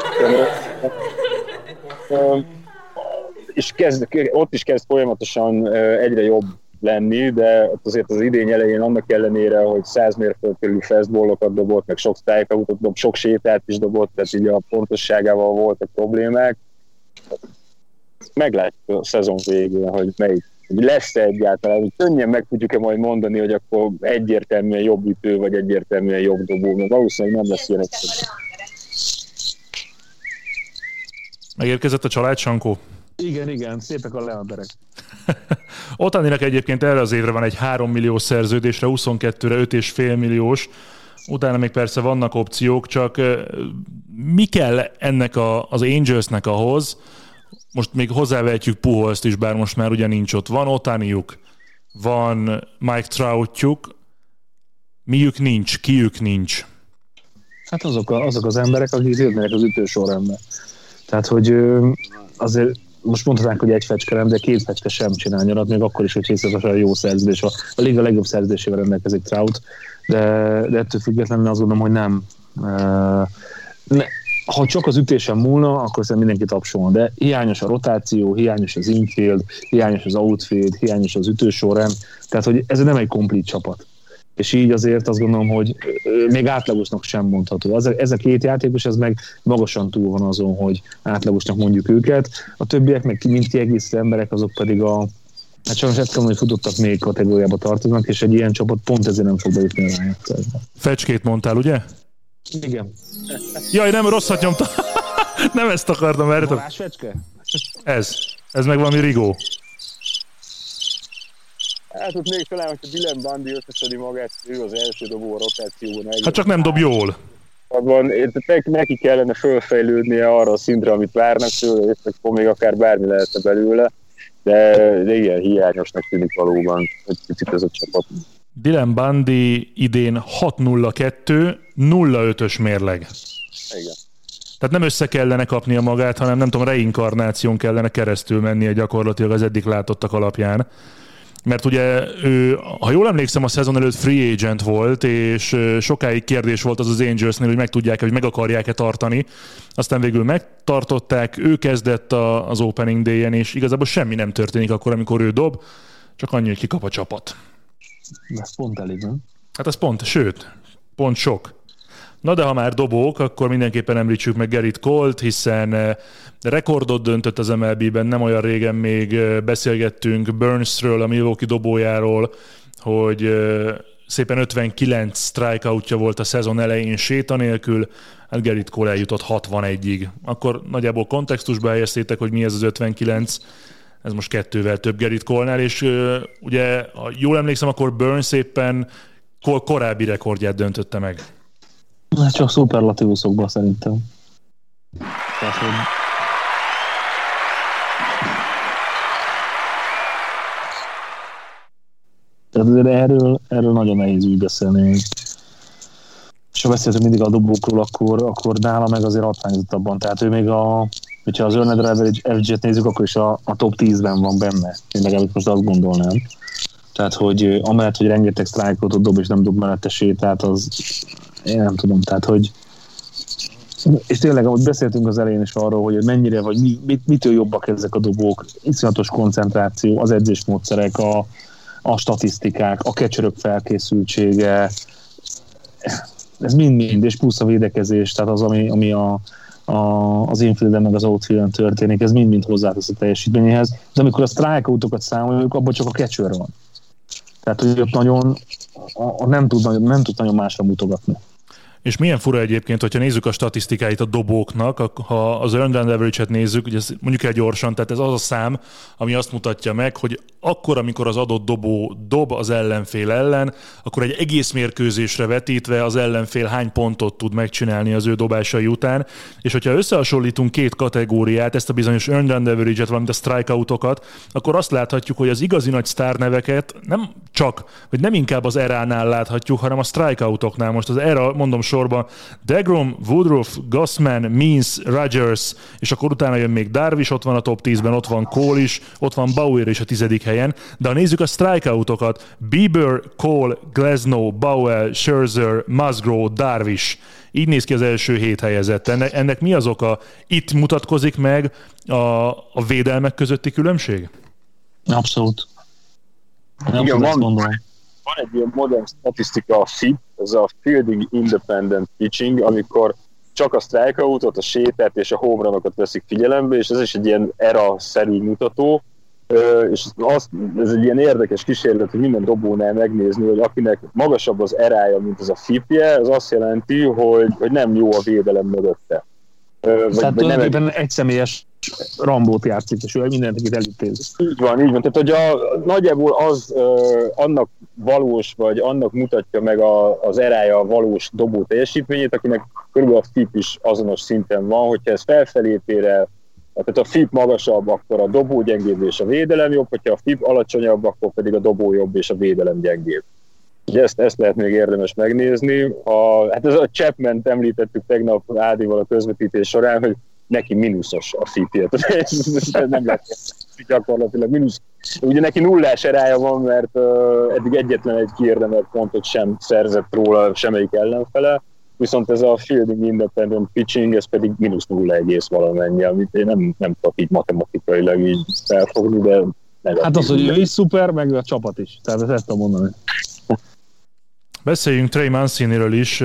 [SPEAKER 4] és kezd, ott is kezd folyamatosan egyre jobb lenni, de azért az idény elején annak ellenére, hogy 100 mérföld körül fastballokat dobott, meg sok strikeoutot dob, sok sétát is dobott, tehát így a pontosságával voltak problémák. Meglátjuk a szezon végén, hogy melyik hogy lesz-e egyáltalán, hogy könnyen meg tudjuk-e majd mondani, hogy akkor egyértelműen jobb ütő, vagy egyértelműen jobb dobó, mert valószínűleg nem lesz ilyen egyszerű.
[SPEAKER 2] Megérkezett a család, Sankó?
[SPEAKER 3] Igen, igen, szépek a leanderek.
[SPEAKER 2] Otaninak egyébként erre az évre van egy 3 millió szerződésre, 22-re 5,5 milliós, utána még persze vannak opciók, csak mi kell ennek a, az Angelsnek ahhoz, most még hozzávehetjük Puholzt is, bár most már ugye nincs ott. Van Otaniuk, van Mike Troutjuk, miük nincs, kiük nincs.
[SPEAKER 3] Hát azok, a, azok az emberek, akik jönnek az ütősorrendbe. Tehát, hogy azért most mondhatnánk, hogy egy fecske de két fecske sem csinál nyarat, még akkor is, hogy a jó szerződés. A, a liga legjobb szerződésével rendelkezik Trout, de, de ettől függetlenül azt gondolom, hogy nem, ne, ha csak az ütésen múlna, akkor szerintem mindenki tapsolna, de hiányos a rotáció, hiányos az infield, hiányos az outfield, hiányos az ütősorrend, tehát hogy ez nem egy komplet csapat. És így azért azt gondolom, hogy még átlagosnak sem mondható. Ez a két játékos, ez meg magasan túl van azon, hogy átlagosnak mondjuk őket. A többiek, meg mint kiegészítő emberek, azok pedig a, Hát sajnos ezt hogy futottak még kategóriába tartoznak, és egy ilyen csapat pont ezért nem fog bejutni a rájátszásba.
[SPEAKER 2] Fecskét mondtál, ugye?
[SPEAKER 3] Igen.
[SPEAKER 2] Jaj, nem, rosszat nyomtam. nem ezt akartam, mert...
[SPEAKER 3] Varázsfecske?
[SPEAKER 2] Ez. Ez meg valami rigó.
[SPEAKER 4] Hát ott még talán, hogy a Dylan Bundy összeszedi magát, ő az első dobó a rotációban.
[SPEAKER 2] Hát csak nem dob jól.
[SPEAKER 4] Abban neki kellene fölfejlődnie arra a szintre, amit várnak tőle, és akkor még akár bármi lehetne belőle. De, de igen, hiányosnak tűnik valóban egy picit ez a csapat.
[SPEAKER 2] Dylan Bundy idén 6-0-2, 0-5-ös mérleg.
[SPEAKER 4] Igen.
[SPEAKER 2] Tehát nem össze kellene kapnia magát, hanem nem tudom, reinkarnáción kellene keresztül mennie gyakorlatilag az eddig látottak alapján. Mert ugye ő, ha jól emlékszem, a szezon előtt free agent volt, és sokáig kérdés volt az az Angelsnél, hogy meg tudják hogy meg akarják-e tartani. Aztán végül megtartották, ő kezdett az opening day-en, és igazából semmi nem történik akkor, amikor ő dob, csak annyi, hogy kikap a csapat.
[SPEAKER 3] Ez pont elég, nem?
[SPEAKER 2] Hát az pont, sőt, pont sok. Na de ha már dobók, akkor mindenképpen említsük meg Gerrit Colt, hiszen eh, rekordot döntött az MLB-ben, nem olyan régen még eh, beszélgettünk Burnsről, a Milwaukee dobójáról, hogy eh, szépen 59 strikeoutja volt a szezon elején séta nélkül, hát Gerrit Cole eljutott 61-ig. Akkor nagyjából kontextusba helyeztétek, hogy mi ez az 59, ez most kettővel több Gerrit Kolnál, és ugye, ha jól emlékszem, akkor Burns éppen kor- korábbi rekordját döntötte meg.
[SPEAKER 3] Hát csak szuperlatívuszokban szerintem. Tehát, hogy... Tehát azért erről, erről nagyon nehéz úgy beszélni. És ha beszéltünk mindig a dobókról, akkor, akkor nála meg azért hatványozottabban. Tehát ő még a, hogyha az earned average-et nézzük, akkor is a, a top 10-ben van benne. Én legalább most azt gondolnám. Tehát, hogy amellett, hogy rengeteg sztrájkot dob, és nem dob mellette sétát, az én nem tudom, tehát, hogy és tényleg, ahogy beszéltünk az elején is arról, hogy mennyire, vagy mi, mit, mitől jobbak ezek a dobók, iszonyatos koncentráció, az edzésmódszerek, a, a statisztikák, a kecsörök felkészültsége, ez mind-mind, és plusz a védekezés, tehát az, ami, ami a, a, az infielden meg az outfielden történik, ez mind-mind hozzátesz a teljesítményéhez. De amikor a strikeoutokat számoljuk, abban csak a catcher van. Tehát, hogy ott nagyon, a, a nem, tud, nem tud nagyon másra mutogatni.
[SPEAKER 2] És milyen fura egyébként, hogyha nézzük a statisztikáit a dobóknak, ha az earned run nézzük, ugye mondjuk el gyorsan, tehát ez az a szám, ami azt mutatja meg, hogy akkor, amikor az adott dobó dob az ellenfél ellen, akkor egy egész mérkőzésre vetítve az ellenfél hány pontot tud megcsinálni az ő dobásai után, és hogyha összehasonlítunk két kategóriát, ezt a bizonyos earned run average-et, valamint a strikeoutokat, akkor azt láthatjuk, hogy az igazi nagy sztárneveket nem csak, vagy nem inkább az eránál láthatjuk, hanem a strikeoutoknál. Most az era, mondom, sorban Degrom, Woodruff, Gossman, Means, Rogers, és akkor utána jön még Darvish, ott van a top 10-ben, ott van Cole is, ott van Bauer is a tizedik helyen, de ha nézzük a strikeoutokat, Bieber, Cole, Glasnow, Bauer, Scherzer, Musgrove, Darvish, így néz ki az első hét helyezett. Ennek, ennek mi az oka? Itt mutatkozik meg a, a védelmek közötti különbség?
[SPEAKER 3] Abszolút.
[SPEAKER 4] Abszolút Igen, van, van egy ilyen modern statisztika, a FIP, ez a Fielding Independent Pitching, amikor csak a strikeoutot, a sétát és a home veszik figyelembe, és ez is egy ilyen era-szerű mutató, és az, ez egy ilyen érdekes kísérlet, hogy minden dobónál megnézni, hogy akinek magasabb az erája, mint az a FIP-je, az azt jelenti, hogy, hogy nem jó a védelem mögötte.
[SPEAKER 3] Vagy, Tehát vagy nem... egy személyes Rambót játszik, és ő mindenkit elintézi.
[SPEAKER 4] Így van, így van. Tehát, hogy a, nagyjából az ö, annak valós, vagy annak mutatja meg a, az erája a valós dobó teljesítményét, akinek körülbelül a FIP is azonos szinten van, hogyha ez felfelé el, tehát a FIP magasabb, akkor a dobó gyengébb és a védelem jobb, hogyha a FIP alacsonyabb, akkor pedig a dobó jobb és a védelem gyengébb. Ugye ezt, ezt lehet még érdemes megnézni. A, hát ez a Chapman említettük tegnap Ádival a közvetítés során, hogy neki mínuszos a ez nem lehet gyakorlatilag mínusz. Ugye neki nullás erája van, mert uh, eddig egyetlen egy kiérdemelt pontot sem szerzett róla semmelyik ellenfele, viszont ez a fielding independent pitching, ez pedig mínusz nulla egész valamennyi, amit én nem, nem tudok így matematikailag így felfogni, de
[SPEAKER 3] negatív. Hát az, hogy ő is szuper, meg a csapat is. Tehát ezt tudom mondani.
[SPEAKER 2] Beszéljünk Trey Manciniről is.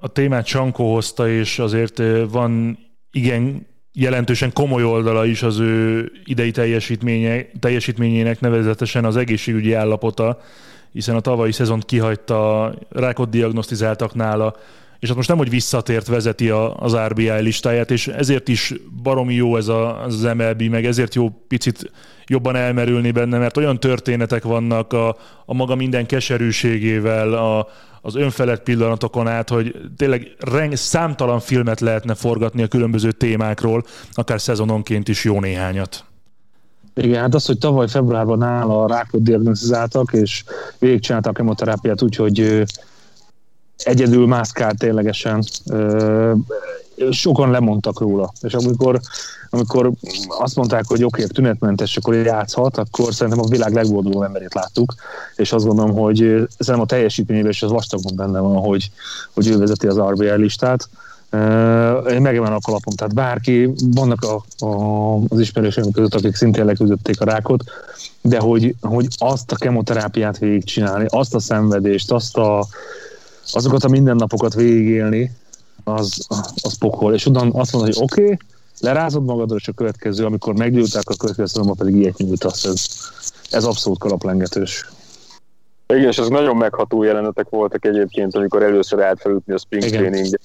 [SPEAKER 2] A témát Csankó hozta, és azért van igen jelentősen komoly oldala is az ő idei teljesítménye, teljesítményének, nevezetesen az egészségügyi állapota, hiszen a tavalyi szezont kihagyta, rákot diagnosztizáltak nála, és hát most nem, hogy visszatért vezeti a, az RBI listáját, és ezért is baromi jó ez a, az MLB, meg ezért jó picit jobban elmerülni benne, mert olyan történetek vannak a, a maga minden keserűségével, a, az önfelett pillanatokon át, hogy tényleg reng, számtalan filmet lehetne forgatni a különböző témákról, akár szezononként is jó néhányat.
[SPEAKER 3] Igen, hát az, hogy tavaly februárban nála rákot diagnosztizáltak, és végigcsináltak a kemoterápiát úgy, hogy egyedül mászkált ténylegesen. Sokan lemondtak róla. És amikor, amikor azt mondták, hogy oké, okay, tünetmentes, akkor játszhat, akkor szerintem a világ legboldoguló emberét láttuk, és azt gondolom, hogy szerintem a teljesítményében is az vastagon benne van, hogy, hogy ő vezeti az RBI listát. Én megemelem a kalapom, tehát bárki, vannak a, a, az ismerőseim között, akik szintén leküzdötték a rákot, de hogy, hogy azt a kemoterápiát végigcsinálni, azt a szenvedést, azt a, azokat a mindennapokat végigélni, az, az pokol. És onnan azt mondod, hogy oké, okay, lerázod magadról, és a következő, amikor meggyújták a következő szomban pedig ilyet nyújtasz. Ez, ez abszolút kalaplengetős.
[SPEAKER 4] Igen, és ez nagyon megható jelenetek voltak egyébként, amikor először állt felütni a spring training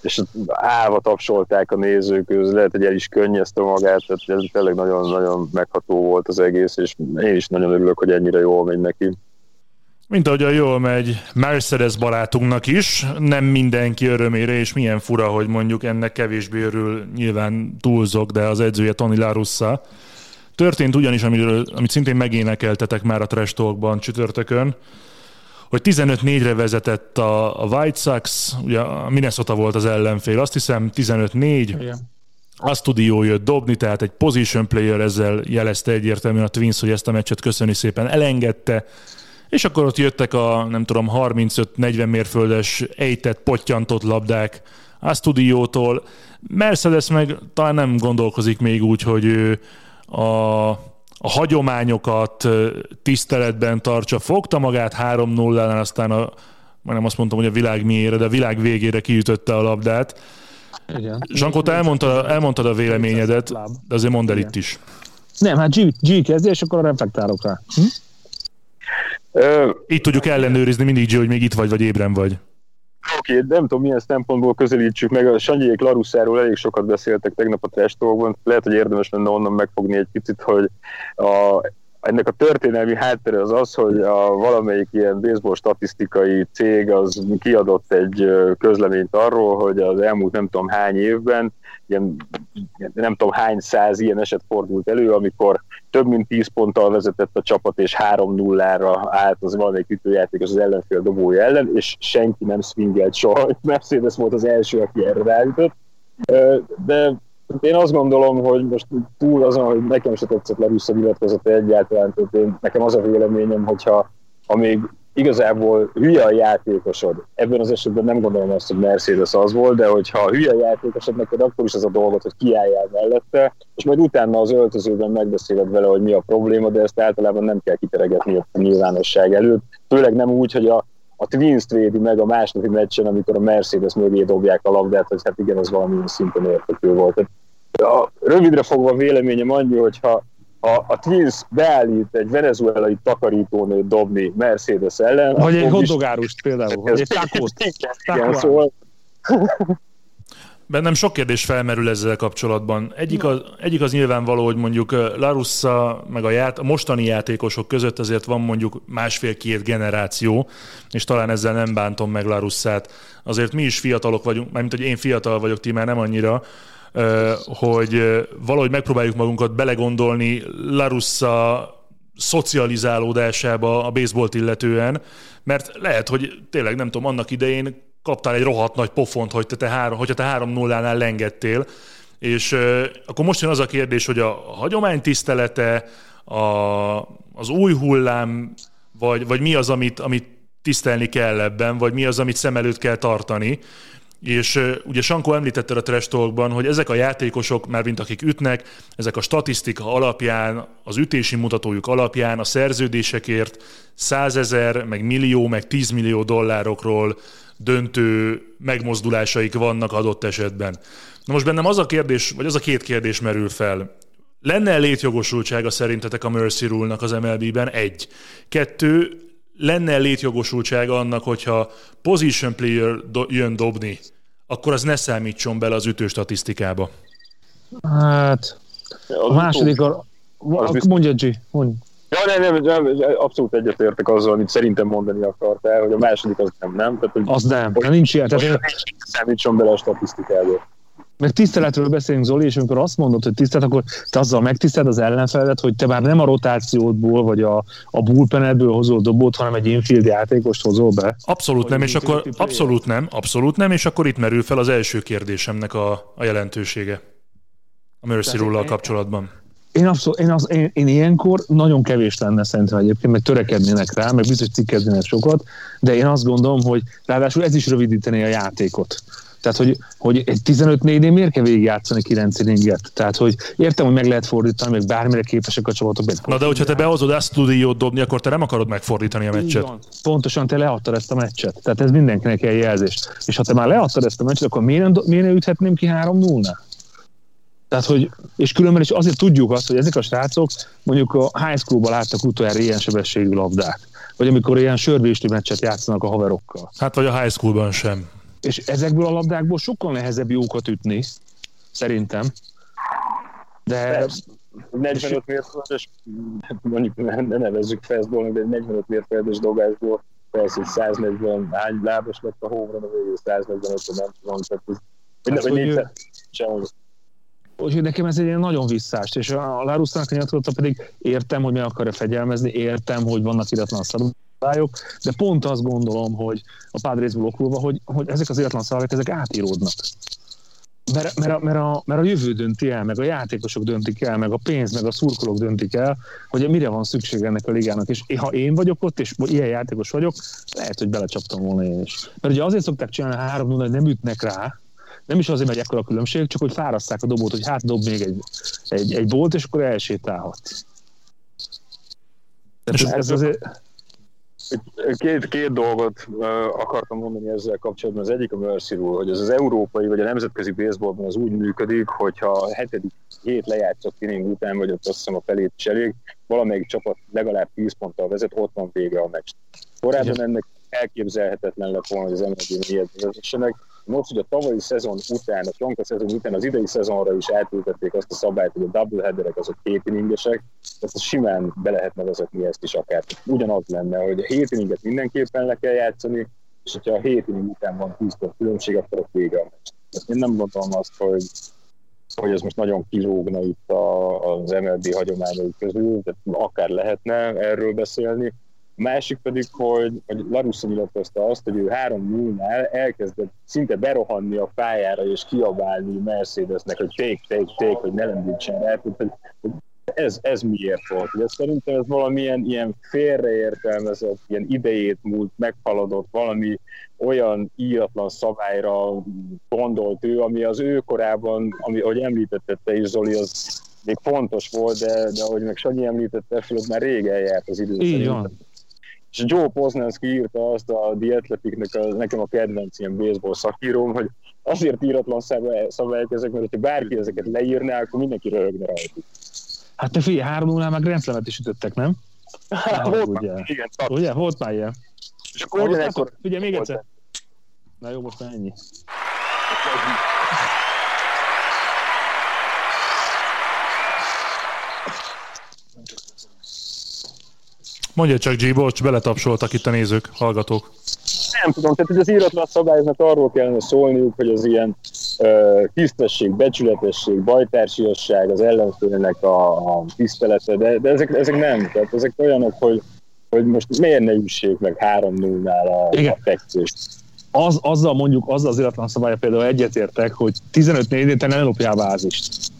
[SPEAKER 4] és állva tapsolták a nézők, ez lehet, hogy el is könnyezte magát, tehát ez tényleg nagyon-nagyon megható volt az egész, és én is nagyon örülök, hogy ennyire jól megy neki.
[SPEAKER 2] Mint ahogy a jól megy Mercedes barátunknak is, nem mindenki örömére, és milyen fura, hogy mondjuk ennek kevésbé örül, nyilván túlzok, de az edzője Tony Larussa. Történt ugyanis, amiről, amit szintén megénekeltetek már a Trash Talkban csütörtökön, hogy 15-4-re vezetett a, a White Sox, ugye a Minnesota volt az ellenfél, azt hiszem 15-4, azt Studio jött dobni, tehát egy position player ezzel jelezte egyértelműen a Twins, hogy ezt a meccset köszöni szépen elengedte, és akkor ott jöttek a, nem tudom, 35-40 mérföldes ejtett, pottyantott labdák a stúdiótól. Mercedes meg talán nem gondolkozik még úgy, hogy ő a, a hagyományokat tiszteletben tartsa. Fogta magát 3 0 aztán a, nem azt mondtam, hogy a világ miére, de a világ végére kiütötte a labdát. Igen. Zsankó, te elmondtad, elmondtad a véleményedet, de azért mondd el itt is.
[SPEAKER 3] Nem, hát G, G kezdje, és akkor reflektálok rá. Hm?
[SPEAKER 2] Így tudjuk ellenőrizni mindig, hogy még itt vagy, vagy ébren vagy.
[SPEAKER 4] Oké, okay, nem tudom milyen szempontból közelítsük meg. A Sanyék Larusszáról elég sokat beszéltek tegnap a testolkban. Lehet, hogy érdemes lenne onnan megfogni egy picit, hogy a, ennek a történelmi háttere az az, hogy a valamelyik ilyen baseball statisztikai cég az kiadott egy közleményt arról, hogy az elmúlt nem tudom hány évben, ilyen, nem tudom hány száz ilyen eset fordult elő, amikor több mint 10 ponttal vezetett a csapat, és 3-0-ra állt az valamelyik ütőjátékos az ellenfél dobója ellen, és senki nem swingelt soha. Mercedes volt az első, aki erre ráütött. De én azt gondolom, hogy most túl azon, hogy nekem se tetszett le nyilatkozata egyáltalán, tehát én, nekem az a véleményem, hogyha ha még igazából hülye a játékosod, ebben az esetben nem gondolom azt, hogy Mercedes az volt, de hogyha hülye a játékosod, neked akkor is az a dolgot, hogy kiálljál mellette, és majd utána az öltözőben megbeszéled vele, hogy mi a probléma, de ezt általában nem kell kiteregetni a nyilvánosság előtt. Főleg nem úgy, hogy a, a Twins védi meg a másnapi meccsen, amikor a Mercedes mögé dobják a labdát, hogy hát igen, ez valamilyen szinten értető volt. Tehát a, rövidre fogva véleményem annyi, hogyha a, a Twins beállít egy venezuelai takarítónőt dobni Mercedes ellen.
[SPEAKER 3] Vagy egy hotdogárust például, vagy egy takót. Igen, szóval
[SPEAKER 2] Bennem sok kérdés felmerül ezzel kapcsolatban. Egyik az, egyik az nyilvánvaló, hogy mondjuk Larussa meg a, ját, a mostani játékosok között azért van mondjuk másfél-két generáció, és talán ezzel nem bántom meg Larussát. Azért mi is fiatalok vagyunk, mármint hogy én fiatal vagyok, ti már nem annyira, hogy valahogy megpróbáljuk magunkat belegondolni Larussa szocializálódásába a baseballt illetően, mert lehet, hogy tényleg nem tudom, annak idején kaptál egy rohadt nagy pofont, hogy te, te három, hogyha te három nullánál lengettél, és akkor most jön az a kérdés, hogy a hagyomány tisztelete, a, az új hullám, vagy, vagy mi az, amit, amit tisztelni kell ebben, vagy mi az, amit szem előtt kell tartani. És ugye Sankó említette a trash talkban, hogy ezek a játékosok, már mint akik ütnek, ezek a statisztika alapján, az ütési mutatójuk alapján, a szerződésekért százezer, meg millió, meg tízmillió dollárokról döntő megmozdulásaik vannak adott esetben. Na most bennem az a kérdés, vagy az a két kérdés merül fel. Lenne létjogosultsága szerintetek a Mercy Rule-nak az MLB-ben? Egy. Kettő, lenne létjogosultsága annak, hogyha position player do- jön dobni, akkor az ne számítson bele az ütő statisztikába?
[SPEAKER 3] Hát, a második, a, mondja G, mondja.
[SPEAKER 4] Ja, nem, nem, nem, abszolút egyetértek azzal, amit szerintem mondani akartál, hogy a második az nem, nem. Tehát, hogy
[SPEAKER 3] az nem, most, nincs ilyen.
[SPEAKER 4] Tehát, számítson bele a statisztikába.
[SPEAKER 3] Meg tiszteletről beszélünk, Zoli, és amikor azt mondod, hogy tisztelet, akkor te azzal megtiszteled az ellenfeledet, hogy te már nem a rotációdból, vagy a, a bullpenedből hozol dobót, hanem egy infield játékost hozol be.
[SPEAKER 2] Abszolút nem, és akkor abszolút nem, abszolút nem, és akkor itt merül fel az első kérdésemnek a, a jelentősége a Mercy rule kapcsolatban.
[SPEAKER 3] Én, abszolút, én, az, én, én ilyenkor nagyon kevés lenne szerintem egyébként, meg törekednének rá, meg biztos cikkeznének sokat, de én azt gondolom, hogy ráadásul ez is rövidítené a játékot. Tehát, hogy, hogy egy 15-4-nél miért kell végigjátszani 9 inninget? Tehát, hogy értem, hogy meg lehet fordítani, meg bármire képesek a csapatok.
[SPEAKER 2] Na de hogyha te behozod ezt stúdiót dobni, akkor te nem akarod megfordítani a meccset. Van.
[SPEAKER 3] Pontosan te leadtad ezt a meccset. Tehát ez mindenkinek egy jelzés. És ha te már leadtad ezt a meccset, akkor miért, miért üthetném ki 3-0-nál? Tehát, hogy, és különben is azért tudjuk azt, hogy ezek a srácok mondjuk a high schoolban láttak utoljára ilyen sebességű labdát. Vagy amikor ilyen sörvéstű meccset játszanak a haverokkal.
[SPEAKER 2] Hát vagy a high schoolban sem.
[SPEAKER 3] És ezekből a labdákból sokkal nehezebb jókat ütni, szerintem. De...
[SPEAKER 4] 45 mérföldes, mondjuk ne nevezzük fastballnak, de 45 mérföldes dobásból persze, hogy 140 hány lábas lett a hóra, a végül 145 nem tudom, tehát ez, hát, hogy, hogy, sem
[SPEAKER 3] Úgyhogy nekem ez egy ilyen nagyon visszást, és a Larusztának nyilatkozata pedig értem, hogy meg akarja fegyelmezni, értem, hogy vannak iratlan szabályok, de pont azt gondolom, hogy a Padresból okulva, hogy, hogy ezek az iratlan szabályok, ezek átíródnak. Mert, mert, a, mert, a, mert a jövő dönti el, meg a játékosok döntik el, meg a pénz, meg a szurkolók döntik el, hogy mire van szükség ennek a ligának. És ha én vagyok ott, és ilyen játékos vagyok, lehet, hogy belecsaptam volna én is. Mert ugye azért szokták csinálni három 0 hogy nem ütnek rá, nem is azért megy ekkora a különbség, csak hogy fáraszták a dobót, hogy hát dob még egy, egy, egy bolt, és akkor elsétálhat.
[SPEAKER 4] És ez azért... Két, két dolgot akartam mondani ezzel kapcsolatban. Az egyik a Mercy Rule, hogy ez az európai vagy a nemzetközi baseballban az úgy működik, hogyha a hetedik hét lejátszott inning után, vagy ott azt hiszem a felét is elég, valamelyik csapat legalább 10 ponttal vezet, ott van vége a meccs. Korábban ennek elképzelhetetlen lett volna, hogy az MLB ilyet vezessenek. Most, hogy a tavalyi szezon után, a Tonka szezon után az idei szezonra is átültették azt a szabályt, hogy a doubleheaderek azok két inningesek, ezt simán be lehetne vezetni ezt is akár. Ugyanaz lenne, hogy a hét inninget mindenképpen le kell játszani, és hogyha a hét inning után van 10 különbség, akkor a vége a meccs. Én nem gondolom azt, hogy hogy ez most nagyon kilógna itt a, az MLB hagyományai közül, tehát akár lehetne erről beszélni. A másik pedig, hogy, hogy Larussa nyilatkozta azt, hogy ő három 0 elkezdett szinte berohanni a pályára és kiabálni Mercedesnek, hogy take, take, take, hogy ne lendítsen rá. hogy, hogy ez, ez miért volt? Ugye szerintem ez valamilyen ilyen félreértelmezett, ilyen idejét múlt, meghaladott, valami olyan íratlan szabályra gondolt ő, ami az ő korában, ami, ahogy említette te is, Zoli, az még fontos volt, de, de ahogy meg Sanyi említette, fölött már rég eljárt az idő.
[SPEAKER 3] Így van.
[SPEAKER 4] És Joe Poznanski írta azt a The Athletic-nek, a, nekem a kedvenc ilyen baseball szakíróm, hogy azért íratlan szabályok ezek, mert ha bárki ezeket leírná, akkor mindenki röhögne rajtuk.
[SPEAKER 3] Hát te figyelj, 3 0 már Grand is ütöttek, nem?
[SPEAKER 4] Hát, volt ugye. Már, igen,
[SPEAKER 3] ugye, volt már ilyen.
[SPEAKER 4] És akkor ugyanekkor...
[SPEAKER 3] Figyelj, még egyszer. Na jó, most már ennyi.
[SPEAKER 2] Mondja csak, G, bocs, beletapsoltak itt a nézők, hallgatók.
[SPEAKER 4] Nem tudom, tehát hogy az íratlan szabályoknak arról kellene szólniuk, hogy az ilyen uh, tisztesség, becsületesség, bajtársiasság, az ellenfélnek a, a tisztelete, de, de ezek, ezek nem, tehát ezek olyanok, hogy, hogy most miért ne üssék meg 3-0-nál a, a fekvést
[SPEAKER 3] az, azzal mondjuk, azzal az életlen szabálya például egyetértek, hogy 15 4 te nem lopjál bázist.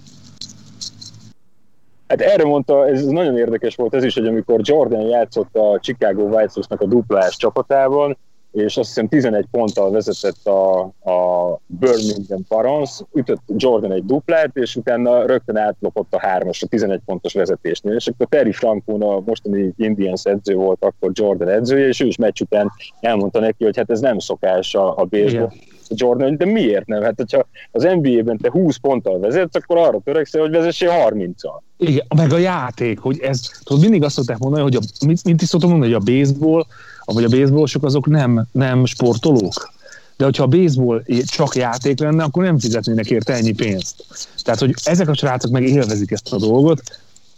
[SPEAKER 4] Hát erre mondta, ez nagyon érdekes volt ez is, hogy amikor Jordan játszott a Chicago White Sox-nak a duplás csapatában, és azt hiszem 11 ponttal vezetett a, a Birmingham Barons, ütött Jordan egy duplát, és utána rögtön átlopott a hármas, a 11 pontos vezetésnél, és akkor Terry Frankon, a mostani Indians edző volt akkor Jordan edzője, és ő is meccs után elmondta neki, hogy hát ez nem szokás a, a baseball. Jordan, de miért nem? Hát, hogyha az NBA-ben te 20 ponttal vezetsz, akkor arra törekszel, hogy vezessél 30-al.
[SPEAKER 3] Igen, meg a játék, hogy ez, tudod, mindig azt szokták mondani, hogy a, mint, mint is szoktam mondani, hogy a baseball, vagy a baseballosok azok nem, nem sportolók. De hogyha a baseball csak játék lenne, akkor nem fizetnének érte ennyi pénzt. Tehát, hogy ezek a srácok meg élvezik ezt a dolgot,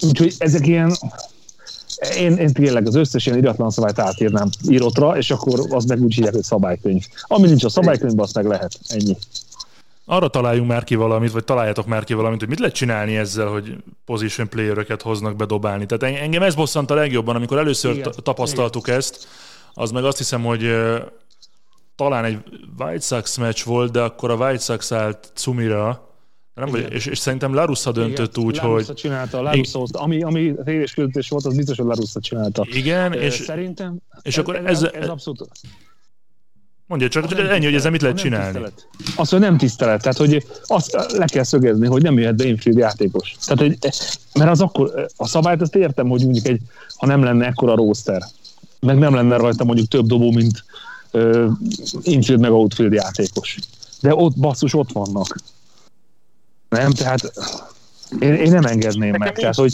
[SPEAKER 3] úgyhogy ezek ilyen, én, én tényleg az összes ilyen iratlan szabályt átírnám írottra, és akkor az meg úgy hívják, hogy szabálykönyv. Ami nincs a szabálykönyvben, azt meg lehet. Ennyi.
[SPEAKER 2] Arra találjunk már ki valamit, vagy találjátok már ki valamit, hogy mit lehet csinálni ezzel, hogy position playeröket hoznak bedobálni. Tehát engem ez bosszant a legjobban, amikor először Igen. tapasztaltuk Igen. ezt, az meg azt hiszem, hogy talán egy White Sox meccs volt, de akkor a White Sox állt Cumira, nem vagy, és, és szerintem Larussa döntött Igen, úgy,
[SPEAKER 3] Larussa hogy... csinálta, Larussa hozta. Ami, ami tévés közöttés volt, az biztos, hogy Larussa csinálta.
[SPEAKER 2] Igen, és...
[SPEAKER 3] Szerintem...
[SPEAKER 2] És ez, akkor ez... ez, ez abszolút... Mondja csak, hogy ennyi, hogy ezzel mit lehet csinálni.
[SPEAKER 3] Tisztelet. Azt, hogy nem tisztelet. Tehát, hogy azt le kell szögezni, hogy nem jöhet be infield játékos. Tehát, hogy, mert az akkor, a szabályt azt értem, hogy mondjuk egy, ha nem lenne ekkora roster, meg nem lenne rajta mondjuk több dobó, mint uh, infield meg outfield játékos. De ott basszus, ott vannak. Nem, tehát én, én nem engedném Nekem meg.
[SPEAKER 4] Tehát, hogy...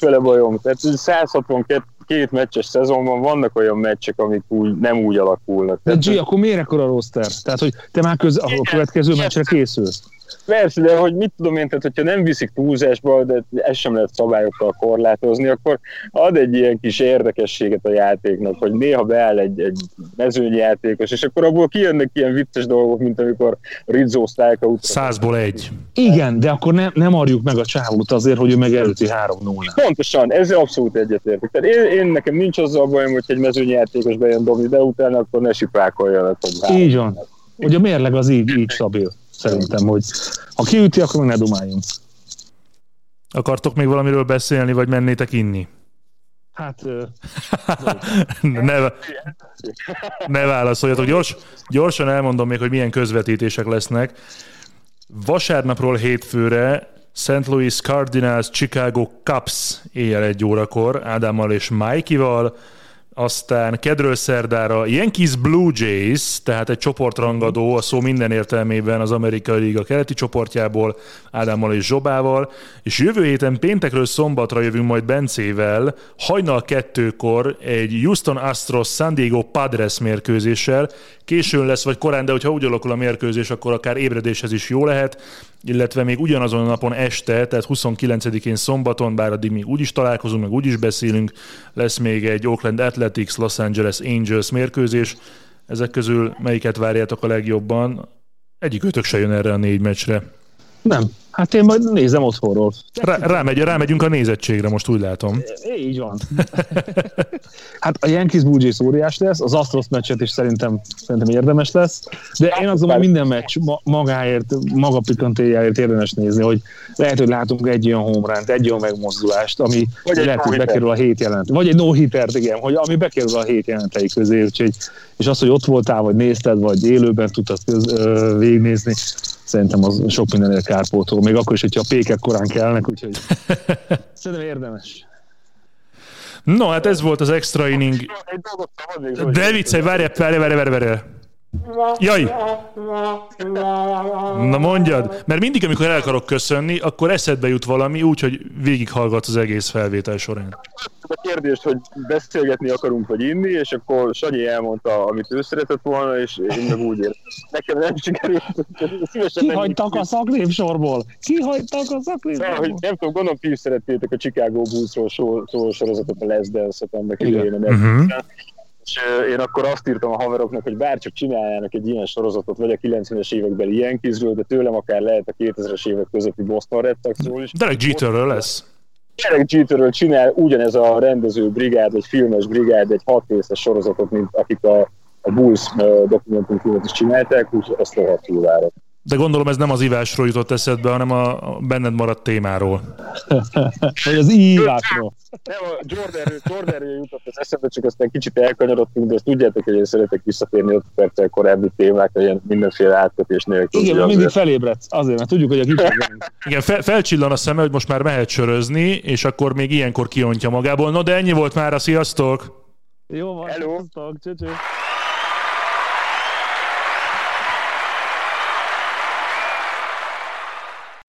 [SPEAKER 4] vele bajom. Tehát 162 két meccses szezonban vannak olyan meccsek, amik úgy, nem úgy alakulnak.
[SPEAKER 3] De G, akkor miért ekkor a roster? Tehát, hogy te már köz, a következő meccsre készülsz?
[SPEAKER 4] Persze, de hogy mit tudom én, tehát hogyha nem viszik túlzásba, de ezt sem lehet szabályokkal korlátozni, akkor ad egy ilyen kis érdekességet a játéknak, hogy néha beáll egy, egy mezőnyjátékos, és akkor abból kijönnek ilyen vicces dolgok, mint amikor Rizzo Sztálka
[SPEAKER 2] után. Százból egy.
[SPEAKER 3] Igen, de akkor ne, nem arjuk meg a csávót azért, hogy ő megelőti három 0
[SPEAKER 4] Pontosan, ez abszolút egyetértek. Tehát én, én, nekem nincs azzal a bajom, hogy egy mezőnyjátékos bejön dobni, de utána akkor ne sipákoljon a
[SPEAKER 3] Így van. Hogy a mérleg az így, így stabil szerintem, hogy ha kiüti, akkor meg ne dumáljon.
[SPEAKER 2] Akartok még valamiről beszélni, vagy mennétek inni?
[SPEAKER 3] Hát...
[SPEAKER 2] ne, ne válaszoljatok. Gyors, gyorsan elmondom még, hogy milyen közvetítések lesznek. Vasárnapról hétfőre St. Louis Cardinals Chicago Cubs éjjel egy órakor Ádámmal és Mikey-val aztán kedről szerdára Yankees Blue Jays, tehát egy csoportrangadó a szó minden értelmében az amerikai liga keleti csoportjából, Ádámmal és Zsobával, és jövő héten péntekről szombatra jövünk majd Bencével, hajnal kettőkor egy Houston Astros San Diego Padres mérkőzéssel, későn lesz, vagy korán, de hogyha úgy alakul a mérkőzés, akkor akár ébredéshez is jó lehet, illetve még ugyanazon a napon este, tehát 29-én szombaton, bár addig mi úgyis találkozunk, meg úgyis beszélünk, lesz még egy Oakland Athletics Los Angeles Angels mérkőzés. Ezek közül melyiket várjátok a legjobban? Egyik ötök se jön erre a négy meccsre.
[SPEAKER 3] Nem. Hát én majd nézem otthonról.
[SPEAKER 2] Rá, rámegy, rámegyünk a nézettségre, most úgy látom.
[SPEAKER 3] Így van. hát a Yankees Blue Jays óriás lesz, az Astros meccset is szerintem, szerintem érdemes lesz, de én azt gondolom, minden meccs magáért, maga pikantéjáért érdemes nézni, hogy lehet, hogy látunk egy olyan homeránt, egy olyan megmozdulást, ami vagy lehet, hogy bekerül a hét jelent. Vagy egy no hittert, igen, hogy ami bekerül a hét jelentei közé, úgyhogy, és az, hogy ott voltál, vagy nézted, vagy élőben tudtad végignézni, szerintem az sok mindenért kárpótol, még akkor is, hogyha a pékek korán kellnek, úgyhogy szerintem érdemes.
[SPEAKER 2] No, hát ez volt az extra inning. De viccelj, várj, várj, várj, várj, várj. Jaj! Na mondjad, mert mindig, amikor el akarok köszönni, akkor eszedbe jut valami, úgyhogy végighallgatsz az egész felvétel során.
[SPEAKER 4] A kérdést, hogy beszélgetni akarunk, vagy inni, és akkor Sanyi elmondta, amit ő szeretett volna, és én meg úgy ér. Nekem nem sikerült.
[SPEAKER 3] Kihagytak a szaklépsorból! Kihagytak a szaklépsorból!
[SPEAKER 4] Hogy nem tudom, gondolom, ti szerettétek a Chicago Bulls-ról szóló sorozatot, a Les Dance-et annak idején. Uh-huh. És én akkor azt írtam a haveroknak, hogy bárcsak csináljának egy ilyen sorozatot, vagy a 90-es évekbeli Yankeesről, de tőlem akár lehet a 2000-es évek közötti Boston Red Soxról is.
[SPEAKER 2] Derek Jeterről lesz.
[SPEAKER 4] Derek Jeterről csinál ugyanez a rendező brigád, egy filmes brigád, egy hat részes sorozatot, mint akik a, a Bulls dokumentumfilmet is csinálták, úgyhogy ezt rohadtul várom.
[SPEAKER 2] De gondolom ez nem az ívásról jutott eszedbe, hanem a benned maradt témáról.
[SPEAKER 3] Vagy az ívásról.
[SPEAKER 4] Nem, a Jordanről, Jordanről jutott az eszembe, csak aztán kicsit elkanyarodtunk, de ezt tudjátok, hogy én szeretek visszatérni 5 perccel korábbi témákra, ilyen mindenféle átkötés nélkül.
[SPEAKER 3] Igen, mert mindig felébredsz, azért, mert tudjuk, hogy a kicsit
[SPEAKER 2] Igen, fel, felcsillan a szeme, hogy most már mehet sörözni, és akkor még ilyenkor kiontja magából. No, de ennyi volt már a sziasztok!
[SPEAKER 3] Jó van, Hello. sziasztok, cső,